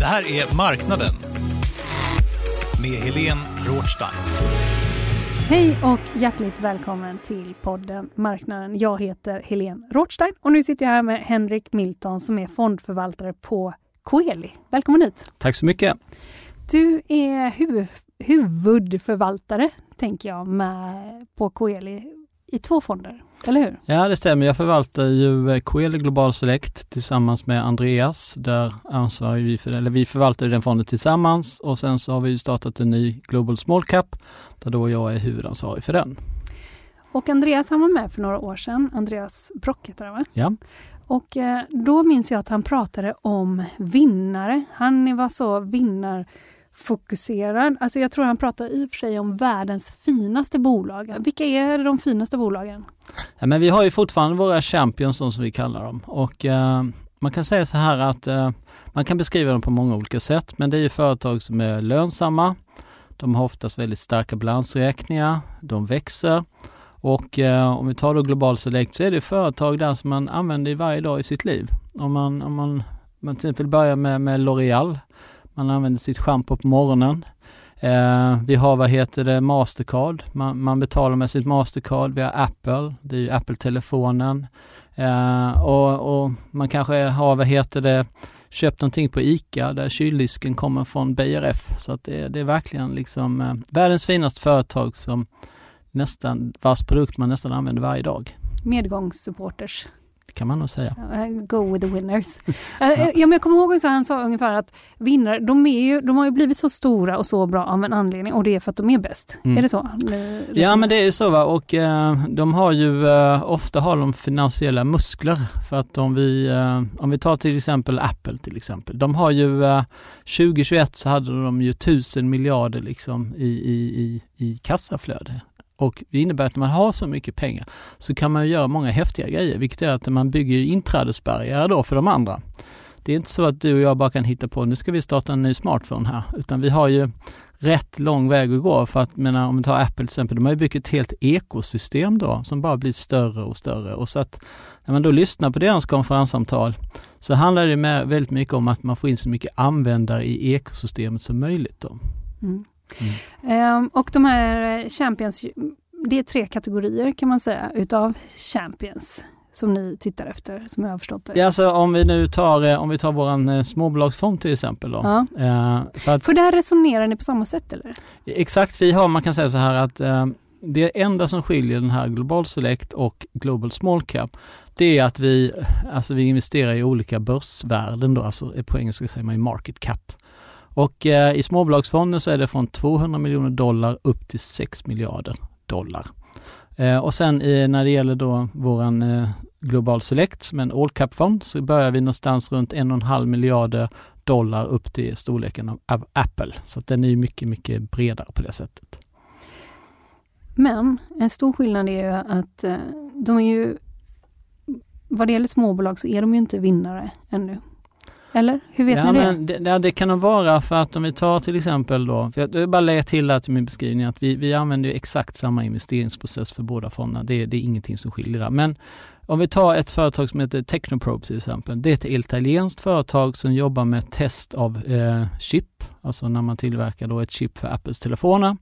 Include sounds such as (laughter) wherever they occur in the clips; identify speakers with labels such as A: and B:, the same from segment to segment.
A: Det här är Marknaden med Helene Rothstein.
B: Hej och hjärtligt välkommen till podden Marknaden. Jag heter Helene Rothstein och nu sitter jag här med Henrik Milton som är fondförvaltare på Coeli. Välkommen hit!
C: Tack så mycket!
B: Du är huvud, huvudförvaltare, tänker jag, med, på Coeli i två fonder, eller hur?
C: Ja, det stämmer. Jag förvaltar ju Coeli Global Select tillsammans med Andreas. Där ansvarar vi för, eller vi förvaltar den fonden tillsammans och sen så har vi startat en ny Global Small Cap där då jag är huvudansvarig för den.
B: Och Andreas han var med för några år sedan. Andreas Brock heter han va?
C: Ja.
B: Och eh, då minns jag att han pratade om vinnare. Han var så vinnar fokuserad. Alltså jag tror han pratar i och för sig om världens finaste bolag. Vilka är de finaste bolagen?
C: Ja, men vi har ju fortfarande våra champions som vi kallar dem och eh, man kan säga så här att eh, man kan beskriva dem på många olika sätt men det är ju företag som är lönsamma. De har oftast väldigt starka balansräkningar, de växer och eh, om vi tar då Global Select så är det företag där som man använder varje dag i sitt liv. Om man, om man, man till exempel börjar med, med L'Oreal man använder sitt schampo på morgonen. Eh, vi har, vad heter det, Mastercard. Man, man, betalar med sitt Mastercard. Vi har Apple, det är ju Apple-telefonen. Eh, och, och, man kanske har, vad heter det, köpt någonting på ICA där kyldisken kommer från BRF. Så att det, det är verkligen liksom eh, världens finaste företag som nästan, vars produkt man nästan använder varje dag.
B: Medgångssupporters
C: kan man nog säga.
B: Go with the winners. (laughs) ja. ja, men jag kommer ihåg att han sa ungefär att vinnare, de, är ju, de har ju blivit så stora och så bra av en anledning och det är för att de är bäst. Mm. Är det så?
C: Ja men det är ju så va och eh, de har ju, eh, ofta har de finansiella muskler för att om vi, eh, om vi tar till exempel Apple till exempel. De har ju, 2021 så hade de ju tusen miljarder liksom i, i, i, i kassaflöde och det innebär att när man har så mycket pengar så kan man göra många häftiga grejer, vilket är att man bygger inträdesbarriärer då för de andra. Det är inte så att du och jag bara kan hitta på, nu ska vi starta en ny smartphone här, utan vi har ju rätt lång väg att gå för att, menar, om vi tar Apple till exempel, de har ju byggt ett helt ekosystem då som bara blir större och större och så att när man då lyssnar på deras konferenssamtal så handlar det med väldigt mycket om att man får in så mycket användare i ekosystemet som möjligt då. Mm.
B: Mm. Och de här Champions, det är tre kategorier kan man säga utav Champions som ni tittar efter, som jag har förstått det.
C: Ja, alltså om vi nu tar, eh, om vi tar våran eh, småbolagsfond till exempel då.
B: Ja. För, att, för där resonerar ni på samma sätt eller?
C: Exakt, vi har, man kan säga så här att det enda som skiljer den här Global Select och Global Small Cap, det är att vi, alltså vi investerar i olika börsvärden då, alltså på engelska säger man i market cap. Och eh, i småbolagsfonden så är det från 200 miljoner dollar upp till 6 miljarder dollar. Eh, och sen eh, när det gäller då våran eh, Global Select som är en all cap-fond så börjar vi någonstans runt 1,5 miljarder dollar upp till storleken av Apple. Så att den är mycket, mycket bredare på det sättet.
B: Men en stor skillnad är ju att eh, de är ju, vad det gäller småbolag så är de ju inte vinnare ännu. Eller? Hur vet
C: ja,
B: ni
C: det? Men det, ja, det kan nog vara för att om vi tar till exempel då, för jag vill bara lägga till här till min beskrivning att vi, vi använder exakt samma investeringsprocess för båda fonderna. Det, det är ingenting som skiljer där. Men om vi tar ett företag som heter Technoprobe till exempel. Det är ett italienskt företag som jobbar med test av eh, chip, alltså när man tillverkar då ett chip för Apples telefoner.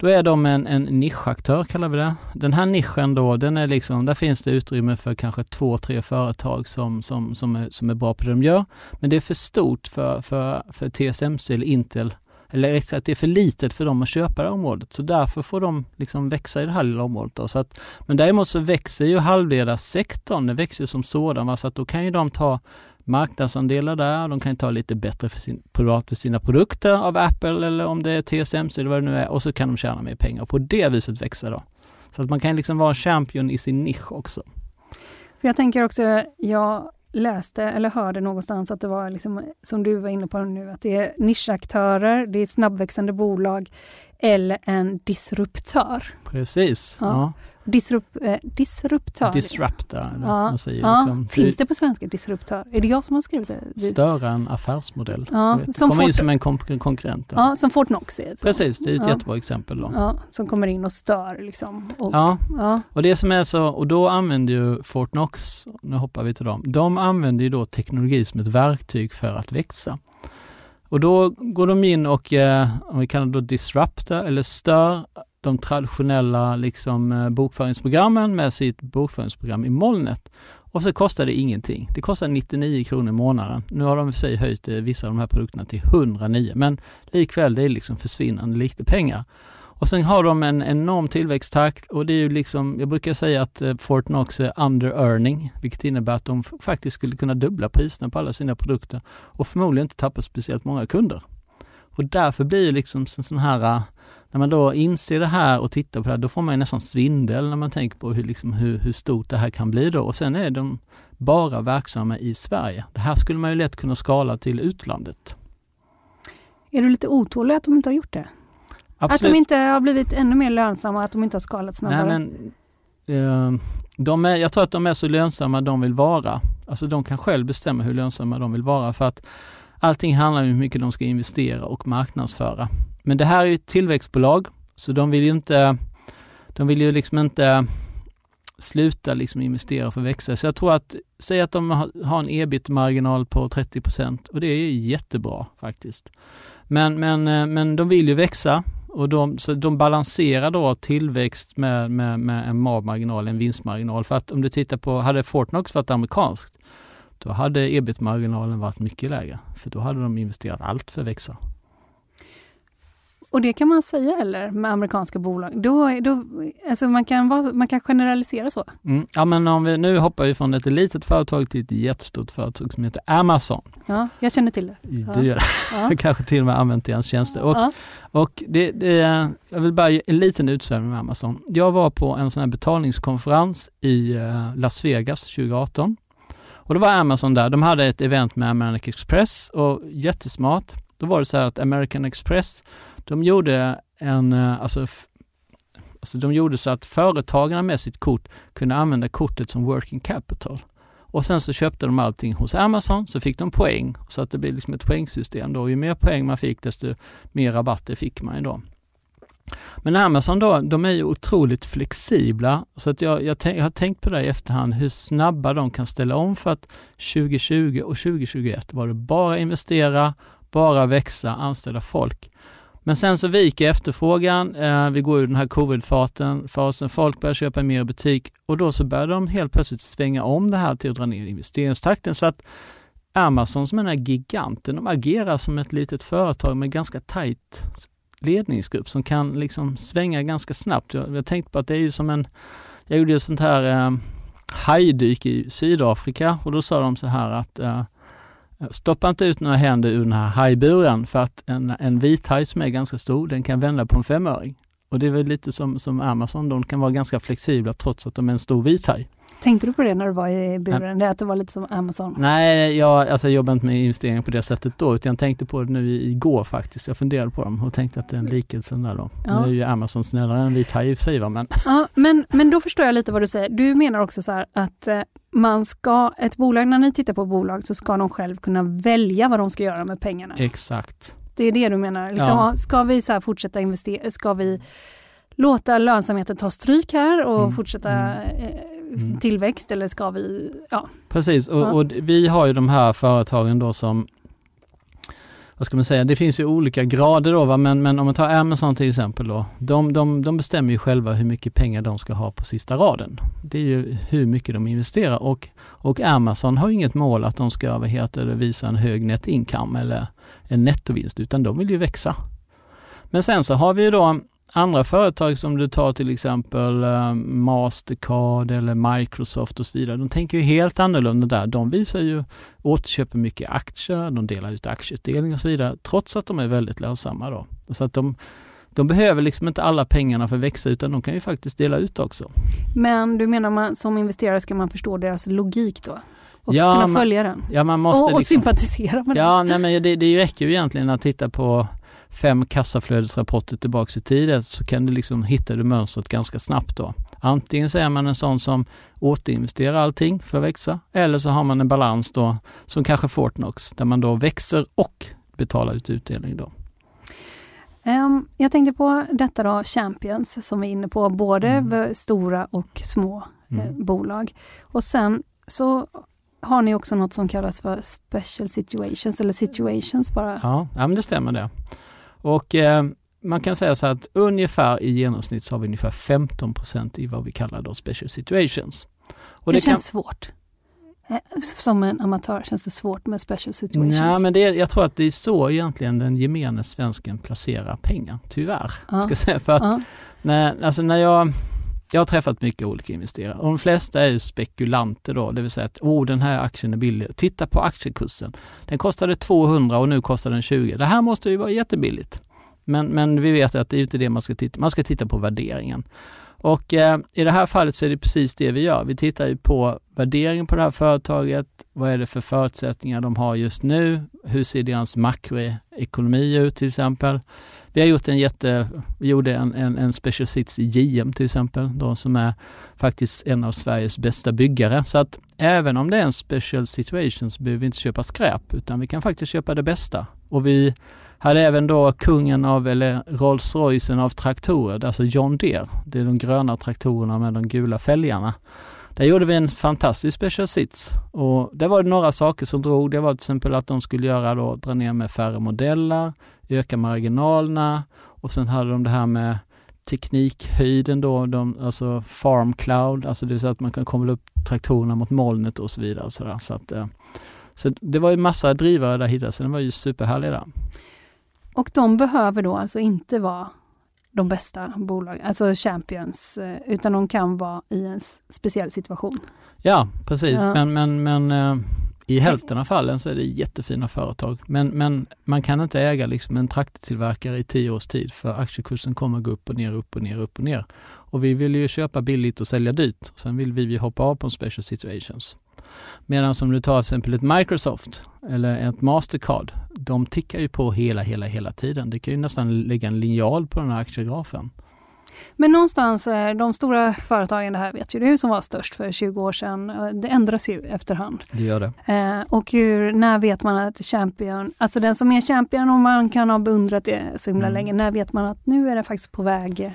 C: Då är de en, en nischaktör kallar vi det. Den här nischen då, den är liksom, där finns det utrymme för kanske två, tre företag som, som, som, är, som är bra på det de gör. Men det är för stort för, för, för TSMC eller Intel eller rätt sagt det är för litet för dem att köpa det här området. Så därför får de liksom växa i det här lilla området. Då. Så att, men däremot så växer ju halvledarsektorn, den växer ju som sådan. Va? Så att då kan ju de ta marknadsandelar där, de kan ta lite bättre för, sin, för sina produkter av Apple eller om det är TSMC eller vad det nu är och så kan de tjäna mer pengar och på det viset växa då. Så att man kan liksom vara champion i sin nisch också.
B: För jag tänker också, jag läste eller hörde någonstans att det var liksom, som du var inne på nu, att det är nischaktörer, det är snabbväxande bolag eller en disruptör.
C: Precis. Ja.
B: ja. Disrup, eh, disruptör.
C: Disruptor.
B: Ja. ja. Liksom. Finns det på svenska, disruptör? Är det jag som har skrivit det?
C: Störa en affärsmodell. Ja. Som Komma in som en kon konkurrent.
B: Ja, som Fortnox
C: är. Precis, det är ett ja. jättebra exempel. Då.
B: Ja, som kommer in och stör. Liksom.
C: Och, ja. ja, och det som är så, och då använder ju Fortnox, nu hoppar vi till dem, de använder ju då teknologi som ett verktyg för att växa. Och då går de in och, eh, om vi kallar det då disrupta eller stör de traditionella liksom, eh, bokföringsprogrammen med sitt bokföringsprogram i molnet. Och så kostar det ingenting. Det kostar 99 kronor i månaden. Nu har de i sig höjt eh, vissa av de här produkterna till 109 men likväl det är liksom försvinnande lite pengar. Och sen har de en enorm tillväxttakt och det är ju liksom, jag brukar säga att eh, Fortnox är under earning, vilket innebär att de faktiskt skulle kunna dubbla priserna på alla sina produkter och förmodligen inte tappa speciellt många kunder. Och därför blir det liksom en sån här när man då inser det här och tittar på det här, då får man nästan svindel när man tänker på hur, liksom, hur, hur stort det här kan bli då. Och sen är de bara verksamma i Sverige. Det här skulle man ju lätt kunna skala till utlandet.
B: Är du lite otålig att de inte har gjort det? Absolut. Att de inte har blivit ännu mer lönsamma, att de inte har skalat snabbare?
C: Nej, men, eh, de är, jag tror att de är så lönsamma de vill vara. Alltså de kan själv bestämma hur lönsamma de vill vara för att allting handlar om hur mycket de ska investera och marknadsföra. Men det här är ju ett tillväxtbolag, så de vill ju inte, de vill ju liksom inte sluta liksom investera för att växa. Så jag tror att, säg att de har en ebit-marginal på 30 procent och det är jättebra faktiskt. Men, men, eh, men de vill ju växa och de, så de balanserar då tillväxt med, med, med en MAB-marginal, en vinstmarginal. För att om du tittar på, hade Fortnox varit amerikanskt, då hade ebit-marginalen varit mycket lägre. För då hade de investerat allt för att växa.
B: Och det kan man säga eller med amerikanska bolag? Då, då, alltså man, kan vara, man kan generalisera så?
C: Mm. Ja men om vi, nu hoppar vi från ett litet företag till ett jättestort företag som heter Amazon.
B: Ja, jag känner till det.
C: Du gör det. Ja. (laughs) kanske till och med använt deras tjänster. Och, ja. och det, det, jag vill bara ge en liten utsvävning med Amazon. Jag var på en sån här betalningskonferens i eh, Las Vegas 2018. Och då var Amazon där. De hade ett event med American Express och jättesmart. Då var det så här att American Express de gjorde en, eh, alltså, alltså de gjorde så att företagarna med sitt kort kunde använda kortet som working capital. Och sen så köpte de allting hos Amazon, så fick de poäng, så att det blev liksom ett poängsystem då. Ju mer poäng man fick, desto mer rabatter fick man ju då. Men Amazon då, de är ju otroligt flexibla, så att jag, jag, jag, har tänkt på det i efterhand, hur snabba de kan ställa om för att 2020 och 2021 var det bara investera, bara växa, anställa folk. Men sen så viker efterfrågan, eh, vi går ur den här covid-fasen, folk börjar köpa mer i butik och då så börjar de helt plötsligt svänga om det här till att dra ner investeringstakten så att Amazon som är den här giganten, de agerar som ett litet företag med ganska tajt ledningsgrupp som kan liksom svänga ganska snabbt. Jag, jag tänkte på att det är ju som en, jag gjorde ju sånt här eh, hajdyk i Sydafrika och då sa de så här att eh, Stoppa inte ut några händer ur den här hajburen för att en, en vithaj som är ganska stor, den kan vända på en femöring. Och det är väl lite som, som Amazon, de kan vara ganska flexibla trots att de är en stor vithaj.
B: Tänkte du på det när du var i buren, det att det var lite som Amazon?
C: Nej, jag, alltså, jag jobbade inte med investeringar på det sättet då, utan jag tänkte på det nu igår faktiskt. Jag funderade på dem och tänkte att det är en likelse där då. Ja. Nu är ju Amazon snällare än vithaj i och för sig, men...
B: Ja, men, men då förstår jag lite vad du säger. Du menar också så här att eh, man ska, ett bolag, när ni tittar på bolag så ska de själv kunna välja vad de ska göra med pengarna.
C: Exakt.
B: Det är det du menar? Liksom, ja. Ska vi så fortsätta investera, ska vi låta lönsamheten ta stryk här och mm. fortsätta mm. Eh, mm. tillväxt eller ska vi, ja.
C: Precis och, ja. och, vi har ju de här företagen då som vad ska man säga, det finns ju olika grader då va? Men, men om man tar Amazon till exempel då. De, de, de bestämmer ju själva hur mycket pengar de ska ha på sista raden. Det är ju hur mycket de investerar och, och Amazon har inget mål att de ska vad heter det, visa en hög net income eller en nettovinst utan de vill ju växa. Men sen så har vi ju då andra företag som du tar till exempel uh, Mastercard eller Microsoft och så vidare, de tänker ju helt annorlunda där. De visar ju återköper mycket aktier, de delar ut aktieutdelning och så vidare, trots att de är väldigt lönsamma då. Så att de, de behöver liksom inte alla pengarna för att växa utan de kan ju faktiskt dela ut också.
B: Men du menar man som investerare ska man förstå deras logik då? Och ja, kunna man, följa den?
C: Ja, man måste
B: och, och
C: liksom,
B: sympatisera med den?
C: Ja, nej, men det, det räcker ju egentligen att titta på fem kassaflödesrapporter tillbaks i tiden så kan du liksom hitta det mönstret ganska snabbt då. Antingen så är man en sån som återinvesterar allting för att växa eller så har man en balans då som kanske Fortnox där man då växer och betalar ut utdelning då.
B: Um, jag tänkte på detta då, Champions, som vi är inne på, både mm. stora och små eh, mm. bolag. Och sen så har ni också något som kallas för special situations eller situations bara?
C: Ja, ja men det stämmer det. Och eh, man kan säga så att ungefär i genomsnitt så har vi ungefär 15% i vad vi kallar då special situations.
B: Det, det känns kan... svårt. Eh, som en amatör känns det svårt med special situations.
C: Ja, men det är, jag tror att det är så egentligen den gemene svensken placerar pengar, tyvärr. Ja. Ska säga. För att ja. när, alltså när jag, jag har träffat mycket olika investerare och de flesta är ju spekulanter då, det vill säga att oh, den här aktien är billig. Titta på aktiekursen. Den kostade 200 och nu kostar den 20. Det här måste ju vara jättebilligt. Men, men vi vet att det är inte det man ska titta Man ska titta på värderingen. Och eh, i det här fallet så är det precis det vi gör. Vi tittar ju på värderingen på det här företaget. Vad är det för förutsättningar de har just nu? Hur ser deras makroekonomi ut till exempel? Vi har gjort en jätte, vi gjorde en, en, en special sits i JM till exempel, då, som är faktiskt en av Sveriges bästa byggare. Så att även om det är en special situation så behöver vi inte köpa skräp utan vi kan faktiskt köpa det bästa. Och vi hade även då kungen av, eller Rolls Roycen av traktorer, alltså John Deere. Det är de gröna traktorerna med de gula fälgarna. Där gjorde vi en fantastisk special sits och det var några saker som drog. Det var till exempel att de skulle göra då, dra ner med färre modeller, öka marginalerna och sen hade de det här med teknikhöjden då, de, alltså farm cloud, alltså det vill säga att man kan komma upp traktorerna mot molnet och så vidare. Så, där. så, att, eh, så det var ju massa drivare där hittade, så den var ju superhärlig där.
B: Och de behöver då alltså inte vara de bästa bolagen, alltså champions, eh, utan de kan vara i en speciell situation.
C: Ja, precis. Ja. Men, men, men eh, i hälften av fallen så är det jättefina företag. Men, men man kan inte äga liksom en traktortillverkare i tio års tid för aktiekursen kommer gå upp och ner, upp och ner, upp och ner. Och vi vill ju köpa billigt och sälja dyrt. Sen vill vi hoppa av på en special situations. Medan om du tar till exempel ett Microsoft eller ett Mastercard, de tickar ju på hela, hela, hela tiden. Det kan ju nästan lägga en linjal på den här aktiegrafen.
B: Men någonstans, eh, de stora företagen, det här vet ju du som var störst för 20 år sedan, eh, det ändras ju efterhand.
C: Det gör det.
B: Eh, och hur, när vet man att champion, alltså den som är champion och man kan ha beundrat det så himla mm. länge, när vet man att nu är det faktiskt på väg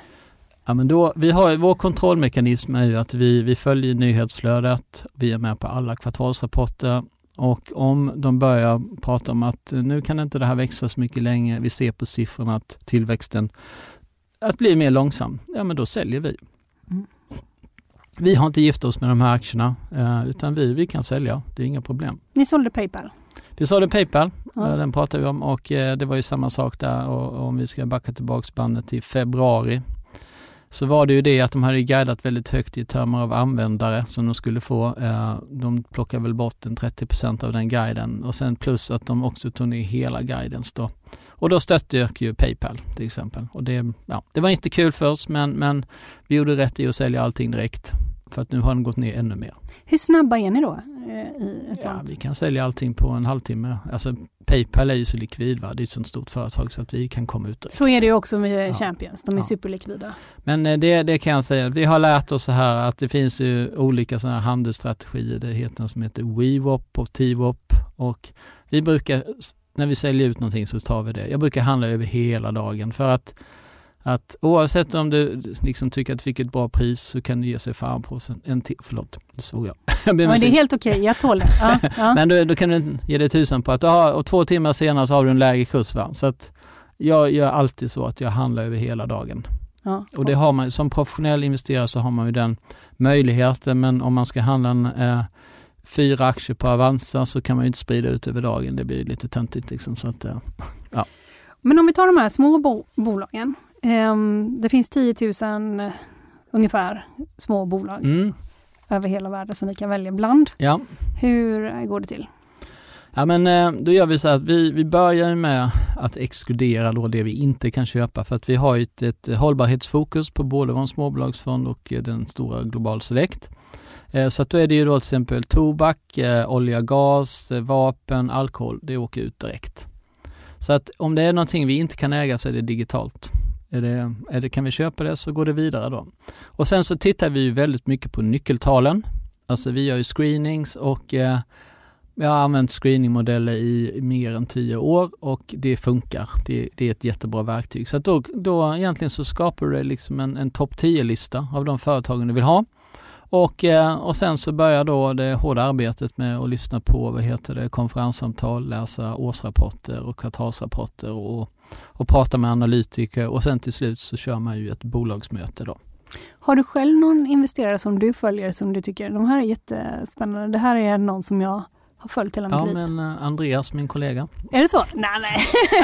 C: Ja, men då, vi har, vår kontrollmekanism är ju att vi, vi följer nyhetsflödet, vi är med på alla kvartalsrapporter och om de börjar prata om att nu kan inte det här växa så mycket längre, vi ser på siffrorna att tillväxten att blir mer långsam, ja men då säljer vi. Mm. Vi har inte gift oss med de här aktierna eh, utan vi, vi kan sälja, det är inga problem.
B: Ni sålde Paypal?
C: Vi sålde Paypal, ja. Eh, den pratade vi om och eh, det var ju samma sak där och om vi ska backa tillbaks bandet till februari så var det ju det att de hade guidat väldigt högt i termer av användare som de skulle få. Eh, de plockade väl bort en 30% av den guiden och sen plus att de också tog ner hela guidens då. Och då störtdök ju Paypal till exempel. Och det, ja, det var inte kul för oss men, men vi gjorde rätt i att sälja allting direkt. För att nu har den gått ner ännu mer.
B: Hur snabba är ni då? Eh, I ett
C: ja, sånt? vi kan sälja allting på en halvtimme. Alltså Paypal är ju så likvid, va? det är ett sånt stort företag så att vi kan komma ut.
B: Så är det ju också med ja. Champions, de är ja. superlikvida.
C: Men eh, det, det kan jag säga, vi har lärt oss så här att det finns ju olika sådana här handelsstrategier. Det heter något som heter WeWop och TWOP och vi brukar, när vi säljer ut någonting så tar vi det. Jag brukar handla över hela dagen för att att oavsett om du liksom tycker att du fick ett bra pris så kan du ge sig fan på en, till, förlåt, det svor jag. (laughs) jag
B: Men det är helt okej, jag tål det. Ja, (laughs) ja.
C: Men då, då kan du ge dig tusan på att aha, och två timmar senare så har du en lägre kurs. Va? Så att jag gör alltid så att jag handlar över hela dagen.
B: Ja.
C: Och det har man, som professionell investerare så har man ju den möjligheten men om man ska handla en, eh, fyra aktier på Avanza så kan man ju inte sprida ut över dagen. Det blir lite töntigt liksom. Så att, eh, (laughs)
B: Men om vi tar de här små bo bolagen. Ehm, det finns 10 000 eh, ungefär små bolag
C: mm,
B: över hela världen som ni kan välja bland.
C: ja.
B: Hur eh, går det till?
C: Ja men eh, då gör vi så att vi, vi börjar med att exkludera då det vi inte kan köpa för att vi har ett, ett hållbarhetsfokus på både vår småbolagsfond och den stora Global Select. Så att då är det ju då till exempel tobak, olja, gas, vapen, alkohol. Det åker ut direkt. Så att om det är någonting vi inte kan äga så är det digitalt. Är det, är det, kan vi köpa det så går det vidare då. Och sen så tittar vi ju väldigt mycket på nyckeltalen. Alltså vi gör ju screenings och eh, jag har använt screeningmodeller i mer än tio år och det funkar. Det, det är ett jättebra verktyg. Så att då, då egentligen så skapar du liksom en, en topp 10-lista av de företagen du vill ha. Och, eh, och sen så börjar då det hårda arbetet med att lyssna på vad heter det, konferenssamtal, läsa årsrapporter och kvartalsrapporter och, och prata med analytiker och sen till slut så kör man ju ett bolagsmöte då.
B: Har du själv någon investerare som du följer som du tycker, de här är jättespännande, det här är någon som jag har följt hela mitt
C: Ja
B: liv.
C: men eh, Andreas, min kollega,
B: Är det så? Nej, nej.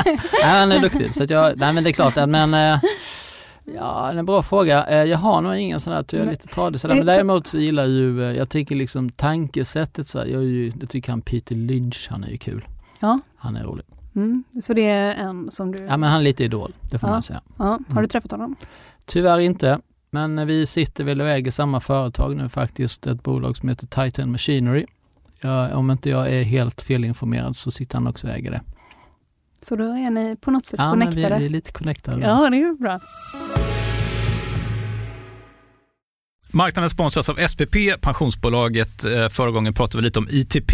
B: (laughs)
C: nej, han är duktig. Så jag, nej men det är klart att men eh, Ja, en bra fråga. Eh, Jag har nog ingen sån där, jag är lite tradig sådär. Men däremot så gillar ju, eh, jag tycker liksom tankesättet så här, jag, ju, jag tycker han Peter Lynch, han är ju kul.
B: Ja.
C: Han är rolig.
B: Mm. Så det är en som du...
C: Ja men han är lite idol, det får
B: Ja.
C: man säga.
B: Ja. Har du
C: Mm.
B: träffat honom?
C: Tyvärr inte, men vi sitter väl och äger samma företag nu faktiskt, ett bolag som heter Titan Machinery. Jag, om inte jag är helt felinformerad så sitter han också och äger det.
B: Så då är ni på något sätt
C: Ja,
B: connectade?
C: vi är lite connectade.
B: Ja, det är ju bra.
A: Marknaden sponsras av SPP, pensionsbolaget. Eh, Förra gången pratade vi lite om ITP.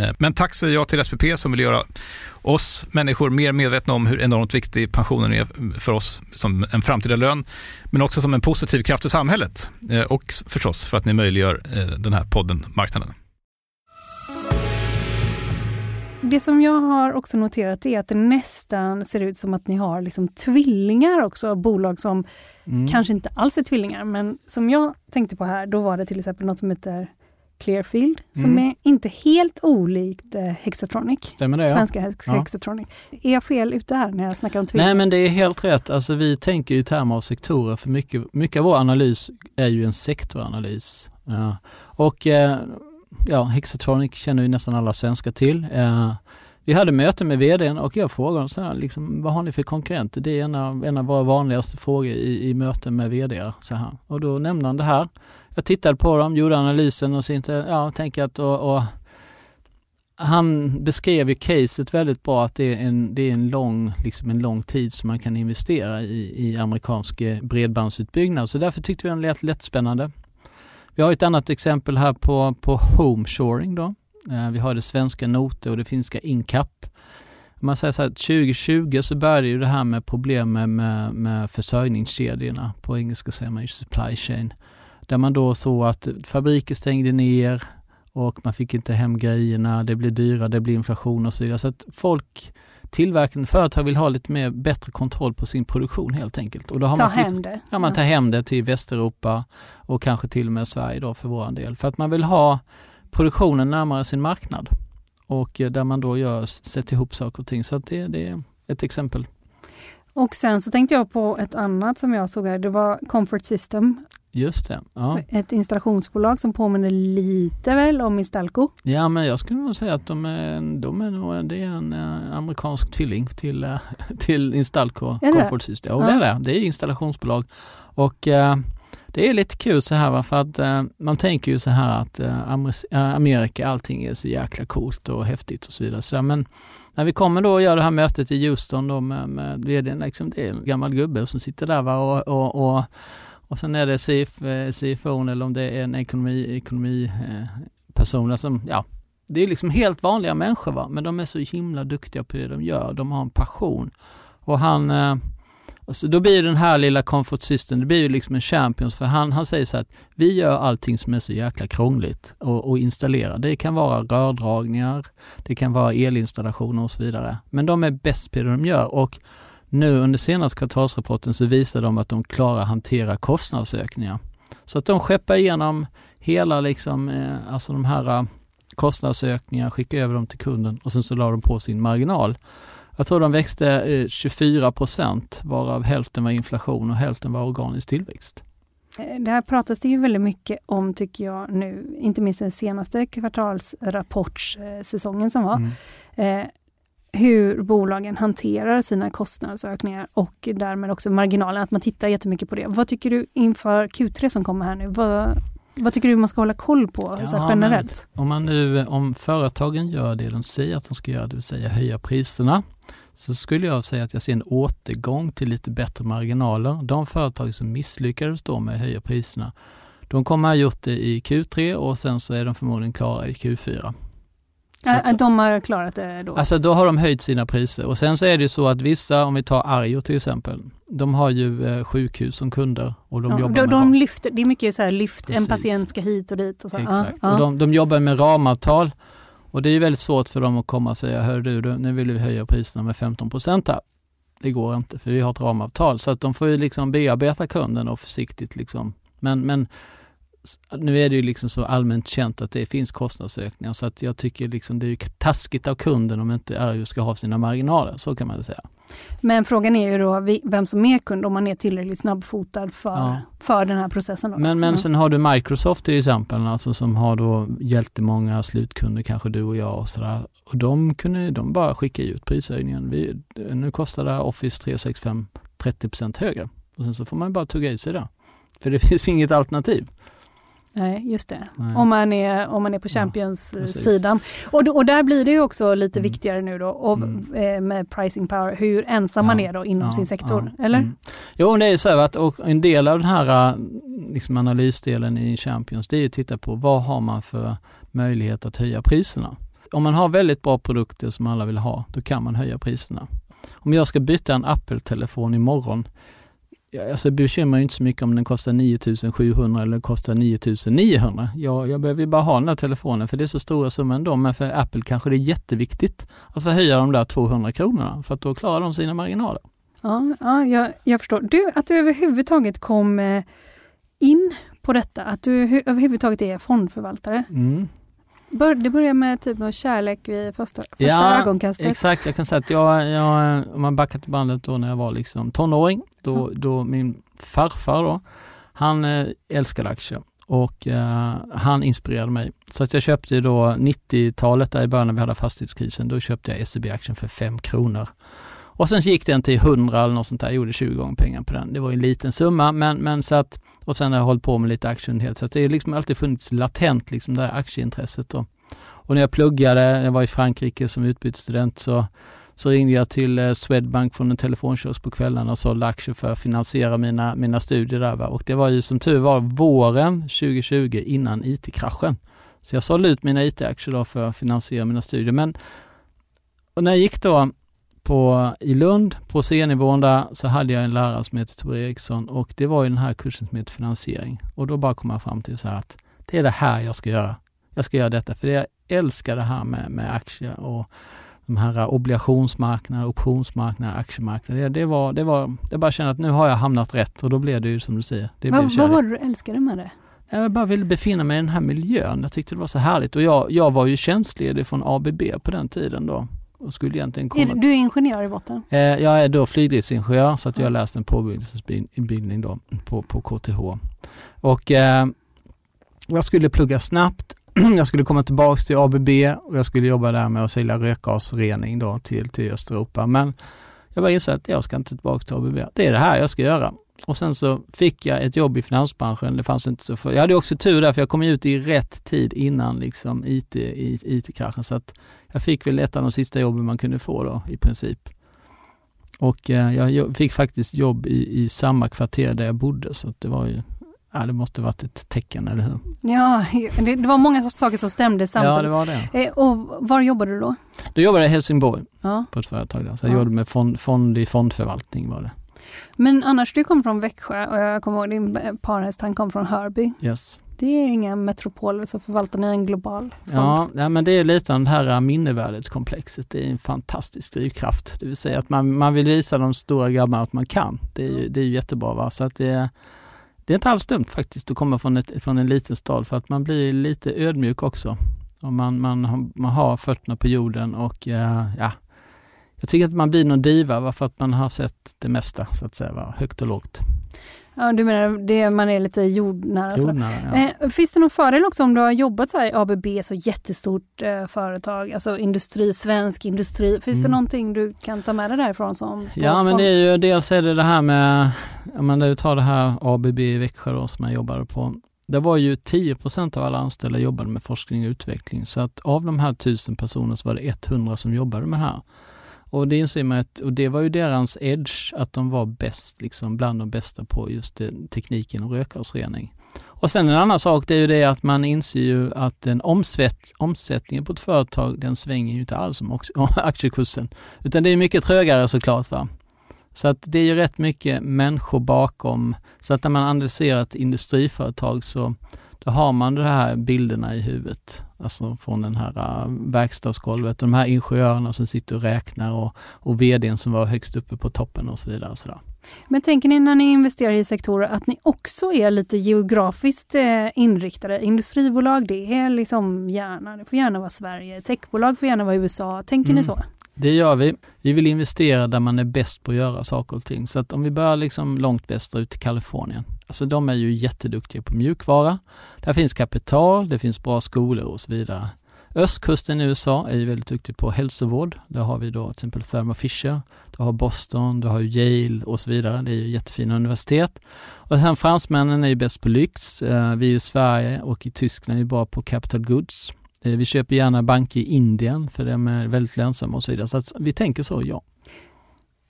A: Eh, Men tack säger jag till SPP som vill göra oss människor mer medvetna om hur enormt viktig pensionen är för oss som en framtida lön, men också som en positiv kraft i samhället Eh, och förstås för att ni möjliggör eh, den här podden Marknaden.
B: Det som jag har också noterat är att det nästan ser ut som att ni har liksom tvillingar också, bolag som
C: Mm.
B: kanske inte alls är tvillingar, men som jag tänkte på här, då var det till exempel något som heter Clearfield, som
C: Mm.
B: är inte helt olikt eh, Hexatronic.
C: Stämmer det? Ja.
B: Svenska Hex-
C: Ja.
B: Hexatronic. Är jag fel ute här när jag snackar om tvillingar?
C: Nej men det är helt rätt. Alltså vi tänker i termer av sektorer för mycket, mycket av vår analys är ju en sektoranalys. Ja. Och eh, ja, Hexatronic känner ju nästan alla svenskar till. Eh, vi hade möte med vdn och jag frågade så här, liksom, vad har ni för konkurrenter? Det är en av, en av våra vanligaste frågor i, i möten med vd. Så här. Och då nämnde han det här. Jag tittade på dem, gjorde analysen och så inte, ja, tänkte att och, och han beskrev ju caset väldigt bra att det är en, det är en, lång, liksom en lång tid som man kan investera i, i amerikansk eh, bredbandsutbyggnad. Så därför tyckte vi den lät lättspännande. Vi har ett annat exempel här på, på homeshoring då. Eh, vi har det svenska Note och det finska Incap. Man säger så här, 2020 så började ju det här med problem med, med, med försörjningskedjorna. På engelska säger man ju supply chain. Där man då såg att fabriker stängde ner, och man fick inte hem grejerna, det blir dyrare, det blir inflation och så vidare. Så att folk, tillverkande företag vill ha lite mer bättre kontroll på sin produktion helt enkelt.
B: Och då har ta man flytt, hem det?
C: Ja, man tar hem det till Västeuropa och kanske till och med Sverige då för vår del. För att man vill ha produktionen närmare sin marknad och eh, där man då gör, sätter ihop saker och ting. Så att det, det är ett exempel.
B: Och sen så tänkte jag på ett annat som jag såg här, det var Comfort System.
C: Just det. Ja.
B: Ett installationsbolag som påminner lite väl om Instalco.
C: Ja, men jag skulle nog säga att de är, de är nog, det är en eh, amerikansk tvilling till, eh, (laughs) till Instalco
B: är
C: Comfort System. Ja, ja, det är det. Det är installationsbolag. Och eh, det är lite kul så här för att eh, man tänker ju så här att eh, eh, Amerika, allting är så jäkla coolt och häftigt och så vidare. Så där, men när vi kommer då och gör det här mötet i Houston då med, med vdn, liksom, det är en gammal gubbe som sitter där va, och, och, och och sen är det CF, eh, CFO eller om det är en ekonomi, ekonomiperson eh, som, alltså, ja, det är liksom helt vanliga människor va, men de är så himla duktiga på det de gör. De har en passion. Och han, eh, alltså då blir den här lilla comfort system, det blir ju liksom en champions för han, han säger så här att vi gör allting som är så jäkla krångligt att installera. Det kan vara rördragningar, det kan vara elinstallationer och så vidare. Men de är bäst på det de gör och nu under senaste kvartalsrapporten så visar de att de klarar att hantera kostnadsökningar. Så att de skeppar igenom hela liksom, eh, alltså de här eh, kostnadsökningar, skickar över dem till kunden och sen så la de på sin marginal. Jag tror de växte 24 eh, procent varav hälften var inflation och hälften var organisk tillväxt.
B: Det här pratas det ju väldigt mycket om tycker jag nu, inte minst den senaste kvartalsrapportsäsongen som var. Mm hur bolagen hanterar sina kostnadsökningar och därmed också marginalen, att man tittar jättemycket på det. Vad tycker du inför Q3 som kommer här nu? Vad, vad tycker du man ska hålla koll på ja, generellt?
C: om, man nu, om företagen gör det de säger att de ska göra, det vill säga höja priserna, så skulle jag säga att jag ser en återgång till lite bättre marginaler. De företag som misslyckades då med att höja priserna, de kommer ha gjort det i Q3 och sen så är de förmodligen klara i Q4.
B: Att de har klarat det då?
C: Alltså då har de höjt sina priser och sen så är det ju så att vissa, om vi tar Arjo till exempel, de har ju eh, sjukhus som kunder och de ja, jobbar
B: de,
C: med
B: de lyfter, Det är mycket så här lyft, Precis. en patient ska hit och dit. Och så.
C: Exakt, ja, och de, de, jobbar med ramavtal och det är väldigt svårt för dem att komma och säga, hör du, nu vill vi höja priserna med 15 procent här. Det går inte för vi har ett ramavtal så att de får ju liksom bearbeta kunden och försiktigt liksom. Men, men nu är det ju liksom så allmänt känt att det finns kostnadsökningar så att jag tycker liksom det är taskigt av kunden om inte Arjo ska ha sina marginaler, så kan man säga.
B: Men frågan är ju då vem som är kund om man är tillräckligt snabbfotad för, ja. för den här processen. Då.
C: Men, men ja. sen har du Microsoft till exempel, alltså som har då jättemånga slutkunder, kanske du och jag och sådär. Och de kunde de bara skicka ut prishöjningen. Vi, nu kostar det Office 365 30 högre och sen så får man bara tugga i sig det. För det (laughs) finns inget alternativ.
B: Nej, just det. Om man är, om man är på Champions-sidan. Ja, och, och där blir det ju också lite mm. viktigare nu då och, mm. Eh, med pricing power, hur ensam ja. man är då inom ja, sin sektor, eller? Mm.
C: Jo, det är så att och en del av den här äh, liksom analysdelen i Champions, det är att titta på vad har man för möjlighet att höja priserna. Om man har väldigt bra produkter som alla vill ha, då kan man höja priserna. Om jag ska byta en Apple-telefon imorgon, alltså bekymrar mig inte så mycket om den kostar 9700 eller kostar 9900. Jag, jag behöver bara ha den här telefonen för det är så stora summor ändå. Men för Apple kanske det är jätteviktigt att få höja de där 200 kronorna för att då klarar de sina marginaler.
B: Ja, ja jag, jag förstår. Du, att du överhuvudtaget kom eh, in på detta, att du överhuvudtaget är fondförvaltare. Mm. Det börjar med typ någon kärlek vid första, första ja, ögonkastet?
C: exakt. Jag kan säga att jag, jag om man backar till bandet då när jag var liksom tonåring, då, mm. då min farfar då, han eh, älskade aktier och eh, han inspirerade mig. Så att jag köpte då 90-talet där i början när vi hade fastighetskrisen, då köpte jag SEB-aktien för 5 kronor. Och sen gick den till 100 eller något sånt där, jag gjorde 20 gånger pengar på den. Det var en liten summa men, men så att, och sen har jag hållit på med lite aktier så att det har liksom alltid funnits latent liksom det här aktieintresset då. Och när jag pluggade, jag var i Frankrike som utbytesstudent så så ringde jag till eh, Swedbank från en telefonkiosk på kvällen och sålde aktier för att finansiera mina, mina studier där. Va? Och det var ju som tur var våren 2020 innan IT-kraschen. Så jag sålde ut mina IT-aktier då för att finansiera mina studier. Men och när jag gick då på, i Lund på C-nivån där så hade jag en lärare som heter Tor Eriksson och det var ju den här kursen som heter finansiering. Och då bara kom jag fram till så här att det är det här jag ska göra. Jag ska göra detta för jag älskar det här med, med aktier och de här obligationsmarknaden, optionsmarknaden, aktiemarknaden. Det, det, var, det var, jag bara kände att nu har jag hamnat rätt och då blev det ju som du säger. Det
B: vad, vad var det du älskade med det?
C: Jag bara ville befinna mig i den här miljön. Jag tyckte det var så härligt och jag, jag var ju tjänstledig från ABB på den tiden då. Och skulle egentligen komma...
B: du är ingenjör i botten?
C: Eh, jag är då flygdriftsingenjör så att jag har läst en påbyggnadsutbildning då på, på KTH. Och eh, jag skulle plugga snabbt (clears throat) jag skulle komma tillbaks till ABB och jag skulle jobba där med att sälja rökgasrening då till, till Östeuropa. Men jag bara insåg att jag ska inte tillbaka till ABB. Det är det här jag ska göra. Och sen så fick jag ett jobb i finansbranschen. Det fanns inte så för... Jag hade också tur där för jag kom ut i rätt tid innan liksom IT, IT-kraschen så att jag fick väl ett av de sista jobben man kunde få då i princip. Och eh, jag fick faktiskt jobb i, i samma kvarter där jag bodde så det var ju Ja, det måste varit ett tecken, eller hur?
B: Ja, (laughs) det, det var många saker som stämde samtidigt.
C: Ja, det var det.
B: Eh, och var jobbade du då?
C: Då jobbade jag i Helsingborg ja. på ett företag där. Så jag ja. jobbade med fond, fond i fondförvaltning var det.
B: Men annars, du kom från Växjö och jag kommer ihåg din parhäst, han kom från Hörby.
C: Yes.
B: Det är inga metropoler, så förvaltar ni en global fond.
C: Ja, ja men det är lite av det här minnevärdeskomplexet. Det är en fantastisk drivkraft. Det vill säga att man, man vill visa de stora grabbarna att man kan. Det är ju, det är jättebra. Va? Så att det det är inte alls dumt faktiskt att komma från, ett, från en liten stad för att man blir lite ödmjuk också. Och man, man, har, man har fötterna på jorden och uh, ja, jag tycker att man blir någon diva för att man har sett det mesta så att säga, högt och lågt.
B: Ja, du menar det man är lite jordnära?
C: jordnära ja.
B: eh, finns det någon fördel också om du har jobbat så här i ABB, så jättestort eh, företag, alltså industri, svensk industri. Finns mm. det någonting du kan ta med dig därifrån? Som
C: ja, men det är ju dels är det det här med, om man tar det här ABB i Växjö då, som jag jobbade på. Det var ju 10% av alla anställda jobbade med forskning och utveckling så att av de här tusen personerna så var det 100 som jobbade med det här. Och det inser man att, och det var ju deras edge, att de var bäst, liksom bland de bästa på just tekniken och rökgasrening. Och sen en annan sak, det är ju det att man inser ju att den omsvett, omsättningen på ett företag, den svänger ju inte alls om (laughs) aktiekursen. Utan det är mycket trögare såklart. Va? Så att det är ju rätt mycket människor bakom. Så att när man analyserar ett industriföretag så då har man de här bilderna i huvudet, alltså från den här uh, verkstadsgolvet, de här ingenjörerna som sitter och räknar och, och vdn som var högst uppe på toppen och så vidare. Och så där.
B: Men tänker ni när ni investerar i sektorer att ni också är lite geografiskt eh, inriktade? Industribolag, det är liksom gärna, det får gärna vara Sverige. Techbolag får gärna vara USA. Tänker mm. ni så?
C: Det gör vi. Vi vill investera där man är bäst på att göra saker och ting. Så att om vi börjar liksom långt västerut i Kalifornien, Alltså de är ju jätteduktiga på mjukvara. Där finns kapital, det finns bra skolor och så vidare. Östkusten i USA är ju väldigt duktig på hälsovård. Där har vi då till exempel Thermo Fisher, du har Boston, du har Yale och så vidare. Det är ju jättefina universitet. Och sen fransmännen är ju bäst på lyx. Eh, vi i Sverige och i Tyskland är ju bra på capital goods. Eh, vi köper gärna banker i Indien för de är väldigt lönsamma och så vidare. Så att vi tänker så, ja.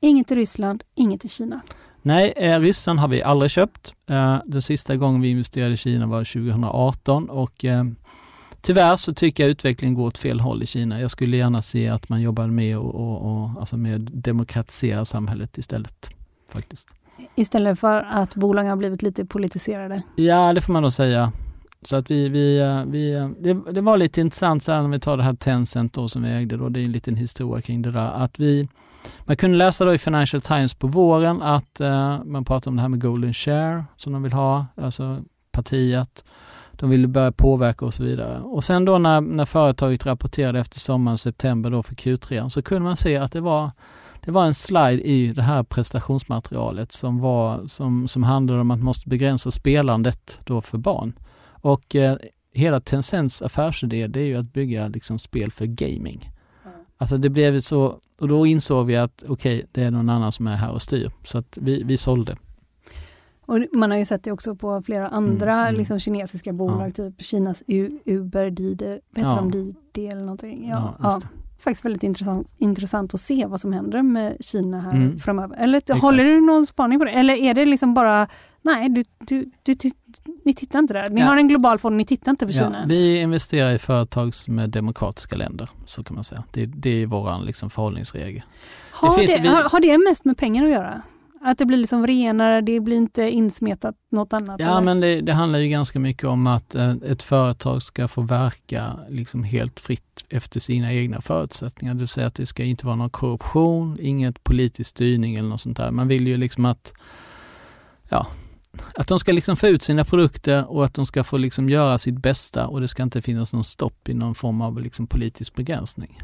B: Inget i Ryssland, inget i Kina.
C: Nej, eh, Ryssland har vi aldrig köpt. Eh, den sista gången vi investerade i Kina var 2018 och tyvärr så tycker jag utvecklingen går åt fel håll i Kina. Jag skulle gärna se att man jobbar med och, och, och alltså med demokratisera samhället istället. faktiskt.
B: Istället för att bolagen har blivit lite politiserade?
C: Ja, det får man nog säga. Så att vi, vi, eh, vi eh, det, det, var lite intressant så här när vi tar det här Tencent då som vi ägde då, det är en liten historia kring det där, att vi man kunde läsa då i Financial Times på våren att eh, man pratar om det här med Golden Share som de vill ha, alltså partiet. De ville börja påverka och så vidare. Och sen då när, när företaget rapporterade efter sommaren, september då för Q3, så kunde man se att det var det var en slide i det här prestationsmaterialet som, var, som, som handlade om att man måste begränsa spelandet då för barn. Och eh, hela Tencents affärsidé det är ju att bygga liksom spel för gaming. Alltså det blev så, och då insåg vi att okej, okay, det är någon annan som är här och styr. Så att vi, vi sålde.
B: Och man har ju sett det också på flera andra mm, mm. Liksom, kinesiska bolag, ja. typ Kinas U Uber, Didi, heter ja. de Didi eller någonting? Ja, ja, Faktiskt väldigt intressant, intressant att se vad som händer med Kina här mm. framöver. Eller Exakt. håller du någon spaning på det? Eller är det liksom bara, nej, du, du, du, ni tittar inte där. Ni har en global fond, ni tittar inte på Kina ens.
C: Vi investerar i företag som är demokratiska länder, så kan man säga. Det, det är vår liksom förhållningsregel.
B: Har det, det vi... har, har det mest med pengar att göra? Att det blir liksom renare, det blir inte insmetat något annat?
C: Ja, eller? men det, det, handlar ju ganska mycket om att eh, ett företag ska få verka liksom helt fritt efter sina egna förutsättningar. Det vill säga att det ska inte vara någon korruption, inget politisk styrning eller något sånt där. Man vill ju liksom att, ja, att de ska liksom få ut sina produkter och att de ska få liksom göra sitt bästa och det ska inte finnas någon stopp i någon form av liksom politisk begränsning.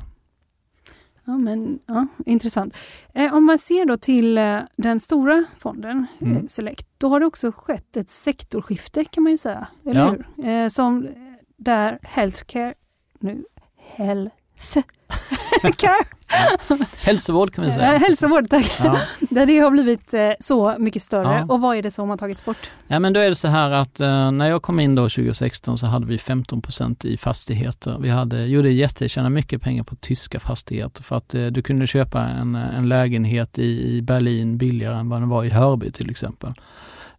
B: Ja, men, ja, intressant. Eh, om man ser då till eh, den stora fonden, eh, mm. Select, då har det också skett ett sektorskifte kan man ju säga, eller ja. hur? Eh, som där healthcare, nu health (laughs)
C: care. (laughs) Hälsovård kan vi säga.
B: hälsovård, tack. Ja. (laughs) Där det har blivit eh, så mycket större. Ja. Och vad är det som har tagits bort?
C: Ja men då är det så här att eh, när jag kom in då 2016 så hade vi 15% i fastigheter. Vi hade, gjorde jätte, tjänade mycket pengar på tyska fastigheter för att eh, du kunde köpa en, en lägenhet i, i Berlin billigare än vad den var i Hörby till exempel.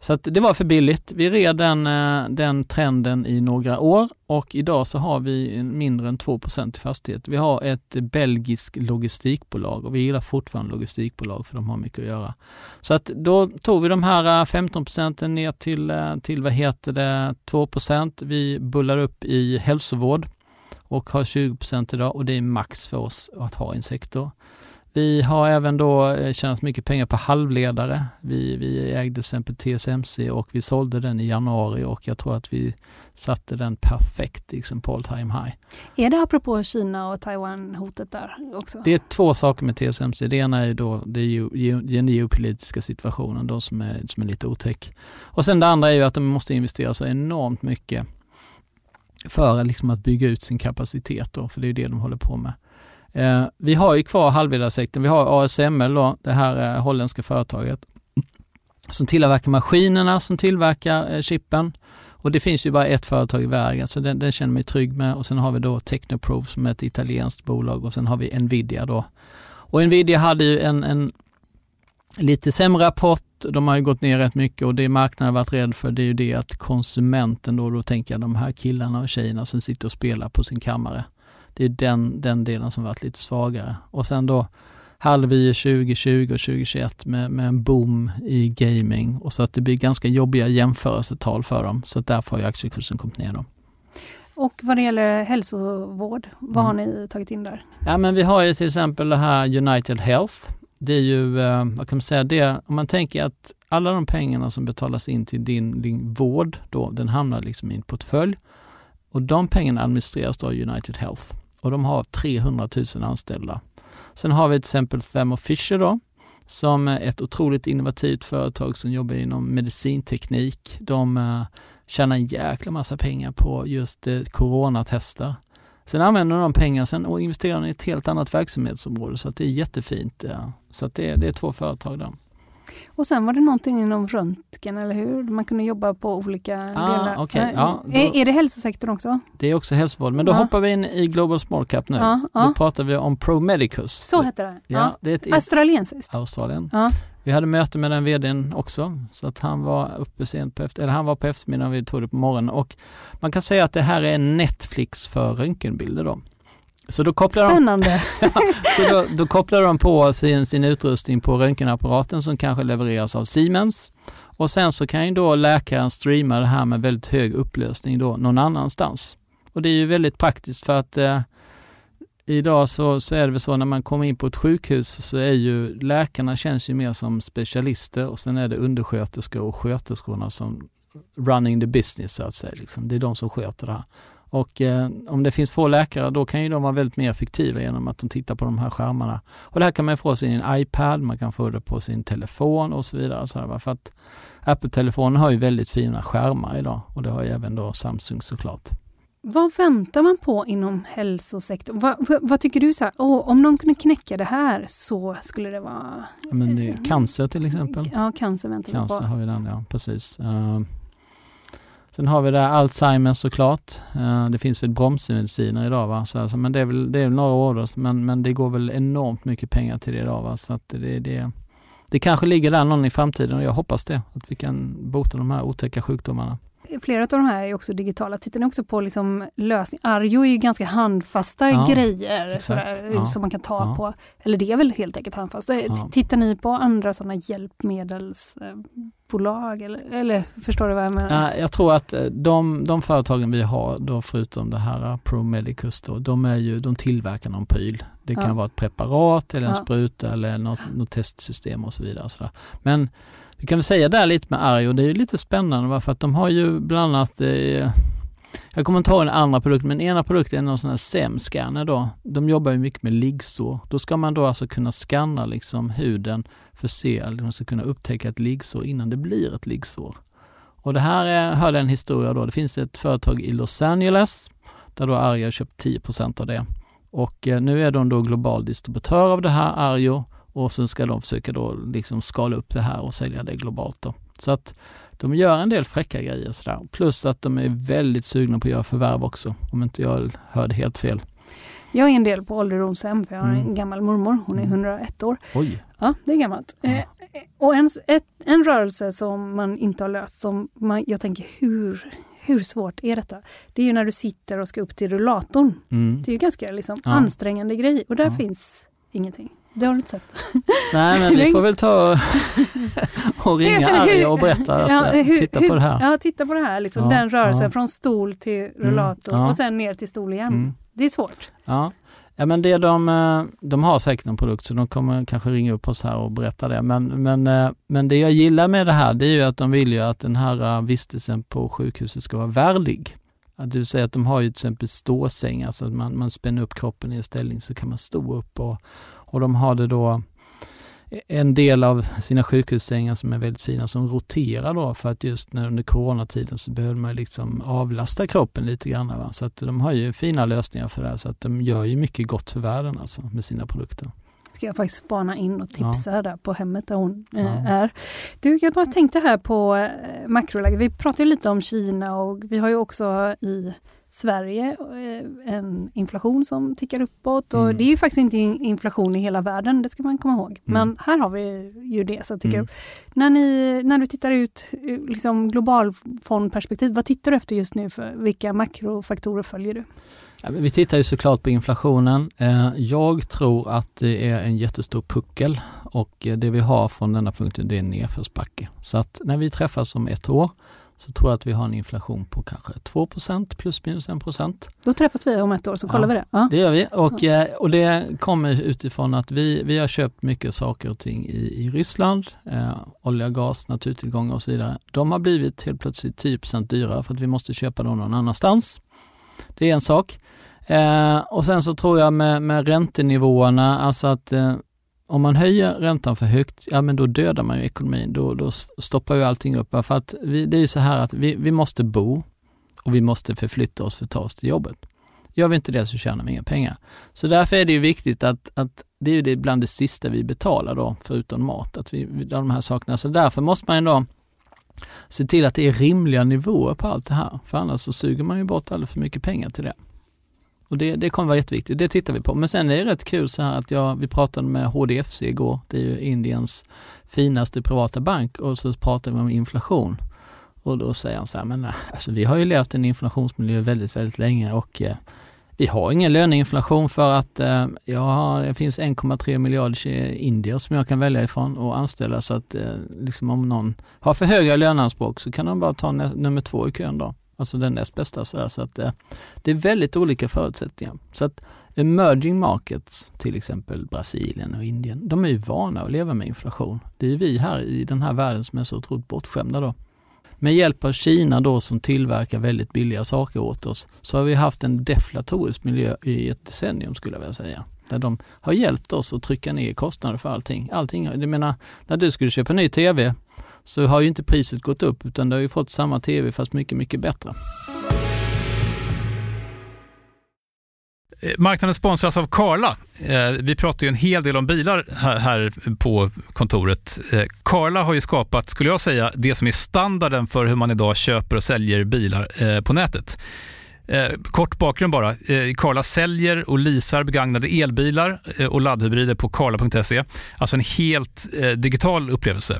C: Så att det var för billigt. Vi red den, eh, den trenden i några år och idag så har vi mindre än 2% i fastighet. Vi har ett belgiskt logistikbolag och vi gillar fortfarande logistikbolag för de har mycket att göra. Så att då tog vi de här eh, 15 procenten ner till, eh, till vad heter det, 2% Vi bullar upp i hälsovård och har 20% idag och det är max för oss att ha i en sektor. Vi har även då eh, tjänat mycket pengar på halvledare. Vi, vi ägde till exempel TSMC och vi sålde den i januari och jag tror att vi satte den perfekt liksom på all time high.
B: Är det apropå Kina och Taiwan-hotet där också?
C: Det är två saker med TSMC. Det ena är då det den geopolitiska situationen då som är, som är lite otäck. Och sen det andra är ju att de måste investera så enormt mycket för liksom att bygga ut sin kapacitet då, för det är det de håller på med. Eh, vi har ju kvar halvledarsektorn. Vi har ASML då, det här eh, holländska företaget som tillverkar maskinerna som tillverkar eh, chippen. Och det finns ju bara ett företag i världen, så den, den känner mig trygg med. Och sen har vi då Technoprove som är ett italienskt bolag och sen har vi Nvidia då. Och Nvidia hade ju en, en lite sämre rapport. De har ju gått ner rätt mycket och det marknaden varit rädd för det är ju det att konsumenten då, då tänker jag de här killarna och tjejerna som sitter och spelar på sin kammare. Det är den, den delen som varit lite svagare. Och sen då hade vi 2020 och 2021 med, med en boom i gaming och så att det blir ganska jobbiga jämförelsetal för dem. Så att därför har ju aktiekursen kommit ner då.
B: Och vad det gäller hälsovård, vad mm. har ni tagit in där?
C: Ja men vi har ju till exempel det här United Health. Det är ju, eh, vad kan man säga, det, om man tänker att alla de pengarna som betalas in till din, din vård då, den hamnar liksom i en portfölj. Och de pengarna administreras av United Health och de har 300 000 anställda. Sen har vi till exempel Thermo Fisher då, som är ett otroligt innovativt företag som jobbar inom medicinteknik. De uh, tjänar en jäkla massa pengar på just uh, coronatester. Sen använder de pengar sen och investerar i ett helt annat verksamhetsområde så att det är jättefint. Ja. Så att det, det är två företag där.
B: Och sen var det någonting inom röntgen, eller hur? Man kunde jobba på olika ah, delar.
C: Okay. Ja, då,
B: är, är, det hälsosektorn också?
C: Det är också hälsovård, men då ja. hoppar vi in i Global Small Cap nu. Ja, ja. Då pratar vi om ProMedicus.
B: Så heter det?
C: Ja, det är ett
B: Australiensiskt?
C: Australien. Vi hade möte med den vdn också, så att han var uppe sent på efter, eller han var på eftermiddagen, vi tog det på morgonen och man kan säga att det här är Netflix för röntgenbilder då. Så då kopplar
B: Spännande! (laughs)
C: De, så då, då, kopplar de på sin, sin utrustning på röntgenapparaten som kanske levereras av Siemens. Och sen så kan ju då läkaren streama det här med väldigt hög upplösning då någon annanstans. Och det är ju väldigt praktiskt för att eh, idag så, så är det väl så när man kommer in på ett sjukhus så är ju läkarna känns ju mer som specialister och sen är det undersköterskor och sköterskorna som running the business så att säga. Liksom. Det är de som sköter det här. Och eh, om det finns få läkare då kan ju de vara väldigt mer effektiva genom att de tittar på de här skärmarna. Och det här kan man få sin iPad, man kan få det på sin telefon och så vidare. Så här, för att Apple-telefonen har ju väldigt fina skärmar idag och det har ju även då Samsung såklart.
B: Vad väntar man på inom hälsosektorn? Vad, vad, vad tycker du? Så här, oh, om någon kunde knäcka det här så skulle det vara...
C: Ja, men det är cancer till exempel.
B: Ja, cancer väntar vi
C: Cancer
B: på.
C: har vi den, ja precis. Uh, sen har vi det Alzheimer såklart. Eh, det finns väl bromsmediciner idag va, så alltså, men det är väl, det är väl några år då, men, men det går väl enormt mycket pengar till det idag va, så att det, det, det kanske ligger där någon i framtiden och jag hoppas det, att vi kan bota de här otäcka sjukdomarna.
B: Flera av de här är också digitala. Tittar ni också på liksom lösning? Arjo är ju ganska handfasta
C: Ja,
B: grejer sådär,
C: Ja.
B: som man kan ta
C: Ja.
B: på. Eller det är väl helt enkelt handfast.
C: Ja.
B: Tittar ni på andra sådana hjälpmedelsbolag? Eller, eller förstår du vad jag menar?
C: Jag tror att eh, de, de företagen vi har, då förutom det här eh, ProMedicus, då, de, är ju, de tillverkar någon pryl. Det kan vara ett preparat eller en spruta eller något, något testsystem och så vidare. Och. Men vi kan väl säga där lite med Arjo, det är ju lite spännande va? för att de har ju bland annat eh, jag kommer inte ihåg den andra produkten, men ena produkten är någon sån här SEM-scanner då. De jobbar ju mycket med liggsår. Då ska man då alltså kunna scanna liksom huden för att se, eller man ska kunna upptäcka ett liggsår innan det blir ett liggsår. Och det här är, hörde en historia då. Det finns ett företag i Los Angeles där då Arjo har köpt 10% av det. Och eh, nu är de då global distributör av det här Arjo och sen ska de försöka då liksom skala upp det här och sälja det globalt då. Så att de gör en del fräcka grejer sådär. Plus att de är väldigt sugna på att göra förvärv också, om inte jag hörde helt fel.
B: Jag är en del på ålderdomshem för jag har en
C: Mm.
B: gammal mormor. Hon är
C: Mm.
B: 101 år.
C: Oj!
B: Ja, det är gammalt.
C: Ja.
B: Eh, och en, ett, en rörelse som man inte har löst, som man, jag tänker hur, hur svårt är detta? Det är ju när du sitter och ska upp till rullatorn.
C: Mm.
B: Det är ju ganska liksom,
C: Ja.
B: ansträngande grej och där
C: Ja.
B: finns ingenting. Det har du inte sett?
C: Nej men (laughs) vi får väl ta och (laughs) ringa
B: känner
C: Arjo och berätta att
B: Ja,
C: eh,
B: hur-
C: titta på det här.
B: Ja, titta på det här. Liksom,
C: Ja,
B: den rörelsen
C: ja.
B: från stol till rullator
C: ja.
B: och sen ner till stol igen.
C: Mm.
B: Det är svårt.
C: Ja. ja men det de, eh, de har säkert en produkt så de kommer kanske ringa upp oss här och berätta det. Men, men, eh, men det jag gillar med det här det är ju att de vill ju att den här vistelsen på sjukhuset ska vara värdig. Att du säger att de har ju till exempel ståsängar så att man, man spänner upp kroppen i en ställning så kan man stå upp och, och de har det då en del av sina sjukhussängar som är väldigt fina som roterar då för att just när under coronatiden så behöver man liksom avlasta kroppen lite grann. Va? Så att de har ju fina lösningar för det här så att de gör ju mycket gott för världen alltså med sina produkter.
B: Ska jag faktiskt spana in och tipsa där på hemmet där hon eh,
C: Ja.
B: är. Du, jag bara tänkte här på eh, makroläget. Vi pratade ju lite om Kina och vi har ju också i Sverige eh, en inflation som tickar uppåt och
C: Mm.
B: det är ju faktiskt inte in- inflation i hela världen, det ska man komma ihåg. Men här har vi ju det som tickar
C: Mm.
B: upp. När, ni, när du tittar ut eh, liksom globalfondperspektiv, vad tittar du efter just nu? för Vilka makrofaktorer följer du?
C: Ja, vi tittar ju såklart på inflationen. Eh, Jag tror att det är en jättestor puckel och det vi har från denna punkten det är en nedförsbacke. Så att när vi träffas om ett år så tror jag att vi har en inflation på kanske 2% plus minus 1 procent.
B: Då träffas vi om ett år så kollar
C: Ja.
B: vi det. Ja.
C: Det gör vi och, eh, och det kommer utifrån att vi, vi har köpt mycket saker och ting i, i Ryssland, eh, olja, gas, naturtillgångar och så vidare. De har blivit helt plötsligt 10 dyrare för att vi måste köpa dem någon annanstans. Det är en sak. Eh, och sen så tror jag med, med räntenivåerna, alltså att eh, om man höjer räntan för högt, ja men då dödar man ju ekonomin, då, då stoppar ju allting upp. För att vi, det är ju så här att vi, vi måste bo och vi måste förflytta oss för att ta oss till jobbet. Gör vi inte det så tjänar vi inga pengar. Så därför är det ju viktigt att, att det är ju det bland det sista vi betalar då, förutom mat, att vi, vi- de här sakerna. Så därför måste man ju då se till att det är rimliga nivåer på allt det här, för annars så suger man ju bort alldeles för mycket pengar till det. Och det, det kommer vara jätteviktigt, det tittar vi på. Men sen är det rätt kul så här att jag, vi pratade med HDFC igår, det är ju Indiens finaste privata bank och så pratade vi om inflation. Och då säger han så här, men eh, alltså, vi har ju levt i en inflationsmiljö väldigt, väldigt länge och eh, vi har ingen löneinflation för att eh, jag har, det finns 1,3 miljarder indier som jag kan välja ifrån och anställa så att eh, liksom om någon har för höga löneanspråk så kan de bara ta nummer två i kön då. Alltså den näst bästa sådär. Så att eh, det är väldigt olika förutsättningar. Så att emerging markets, till exempel Brasilien och Indien, de är ju vana att leva med inflation. Det är vi här i den här världen som är så otroligt bortskämda då. med hjälp av Kina då som tillverkar väldigt billiga saker åt oss så har vi haft en deflatorisk miljö i ett decennium skulle jag vilja säga. Där de har hjälpt oss att trycka ner kostnader för allting. allting jag menar, när du skulle köpa en ny TV så har ju inte priset gått upp utan du har ju fått samma TV fast mycket, mycket bättre.
A: Eh, marknaden sponsras av Karla. Eh, vi pratar ju en hel del om bilar här på kontoret. Eh, karla har ju skapat, skulle jag säga, det som är standarden för hur man idag köper och säljer bilar på nätet. Kort bakgrund bara. Karla säljer och leasar begagnade elbilar och laddhybrider på karla.se. Alltså en helt digital upplevelse.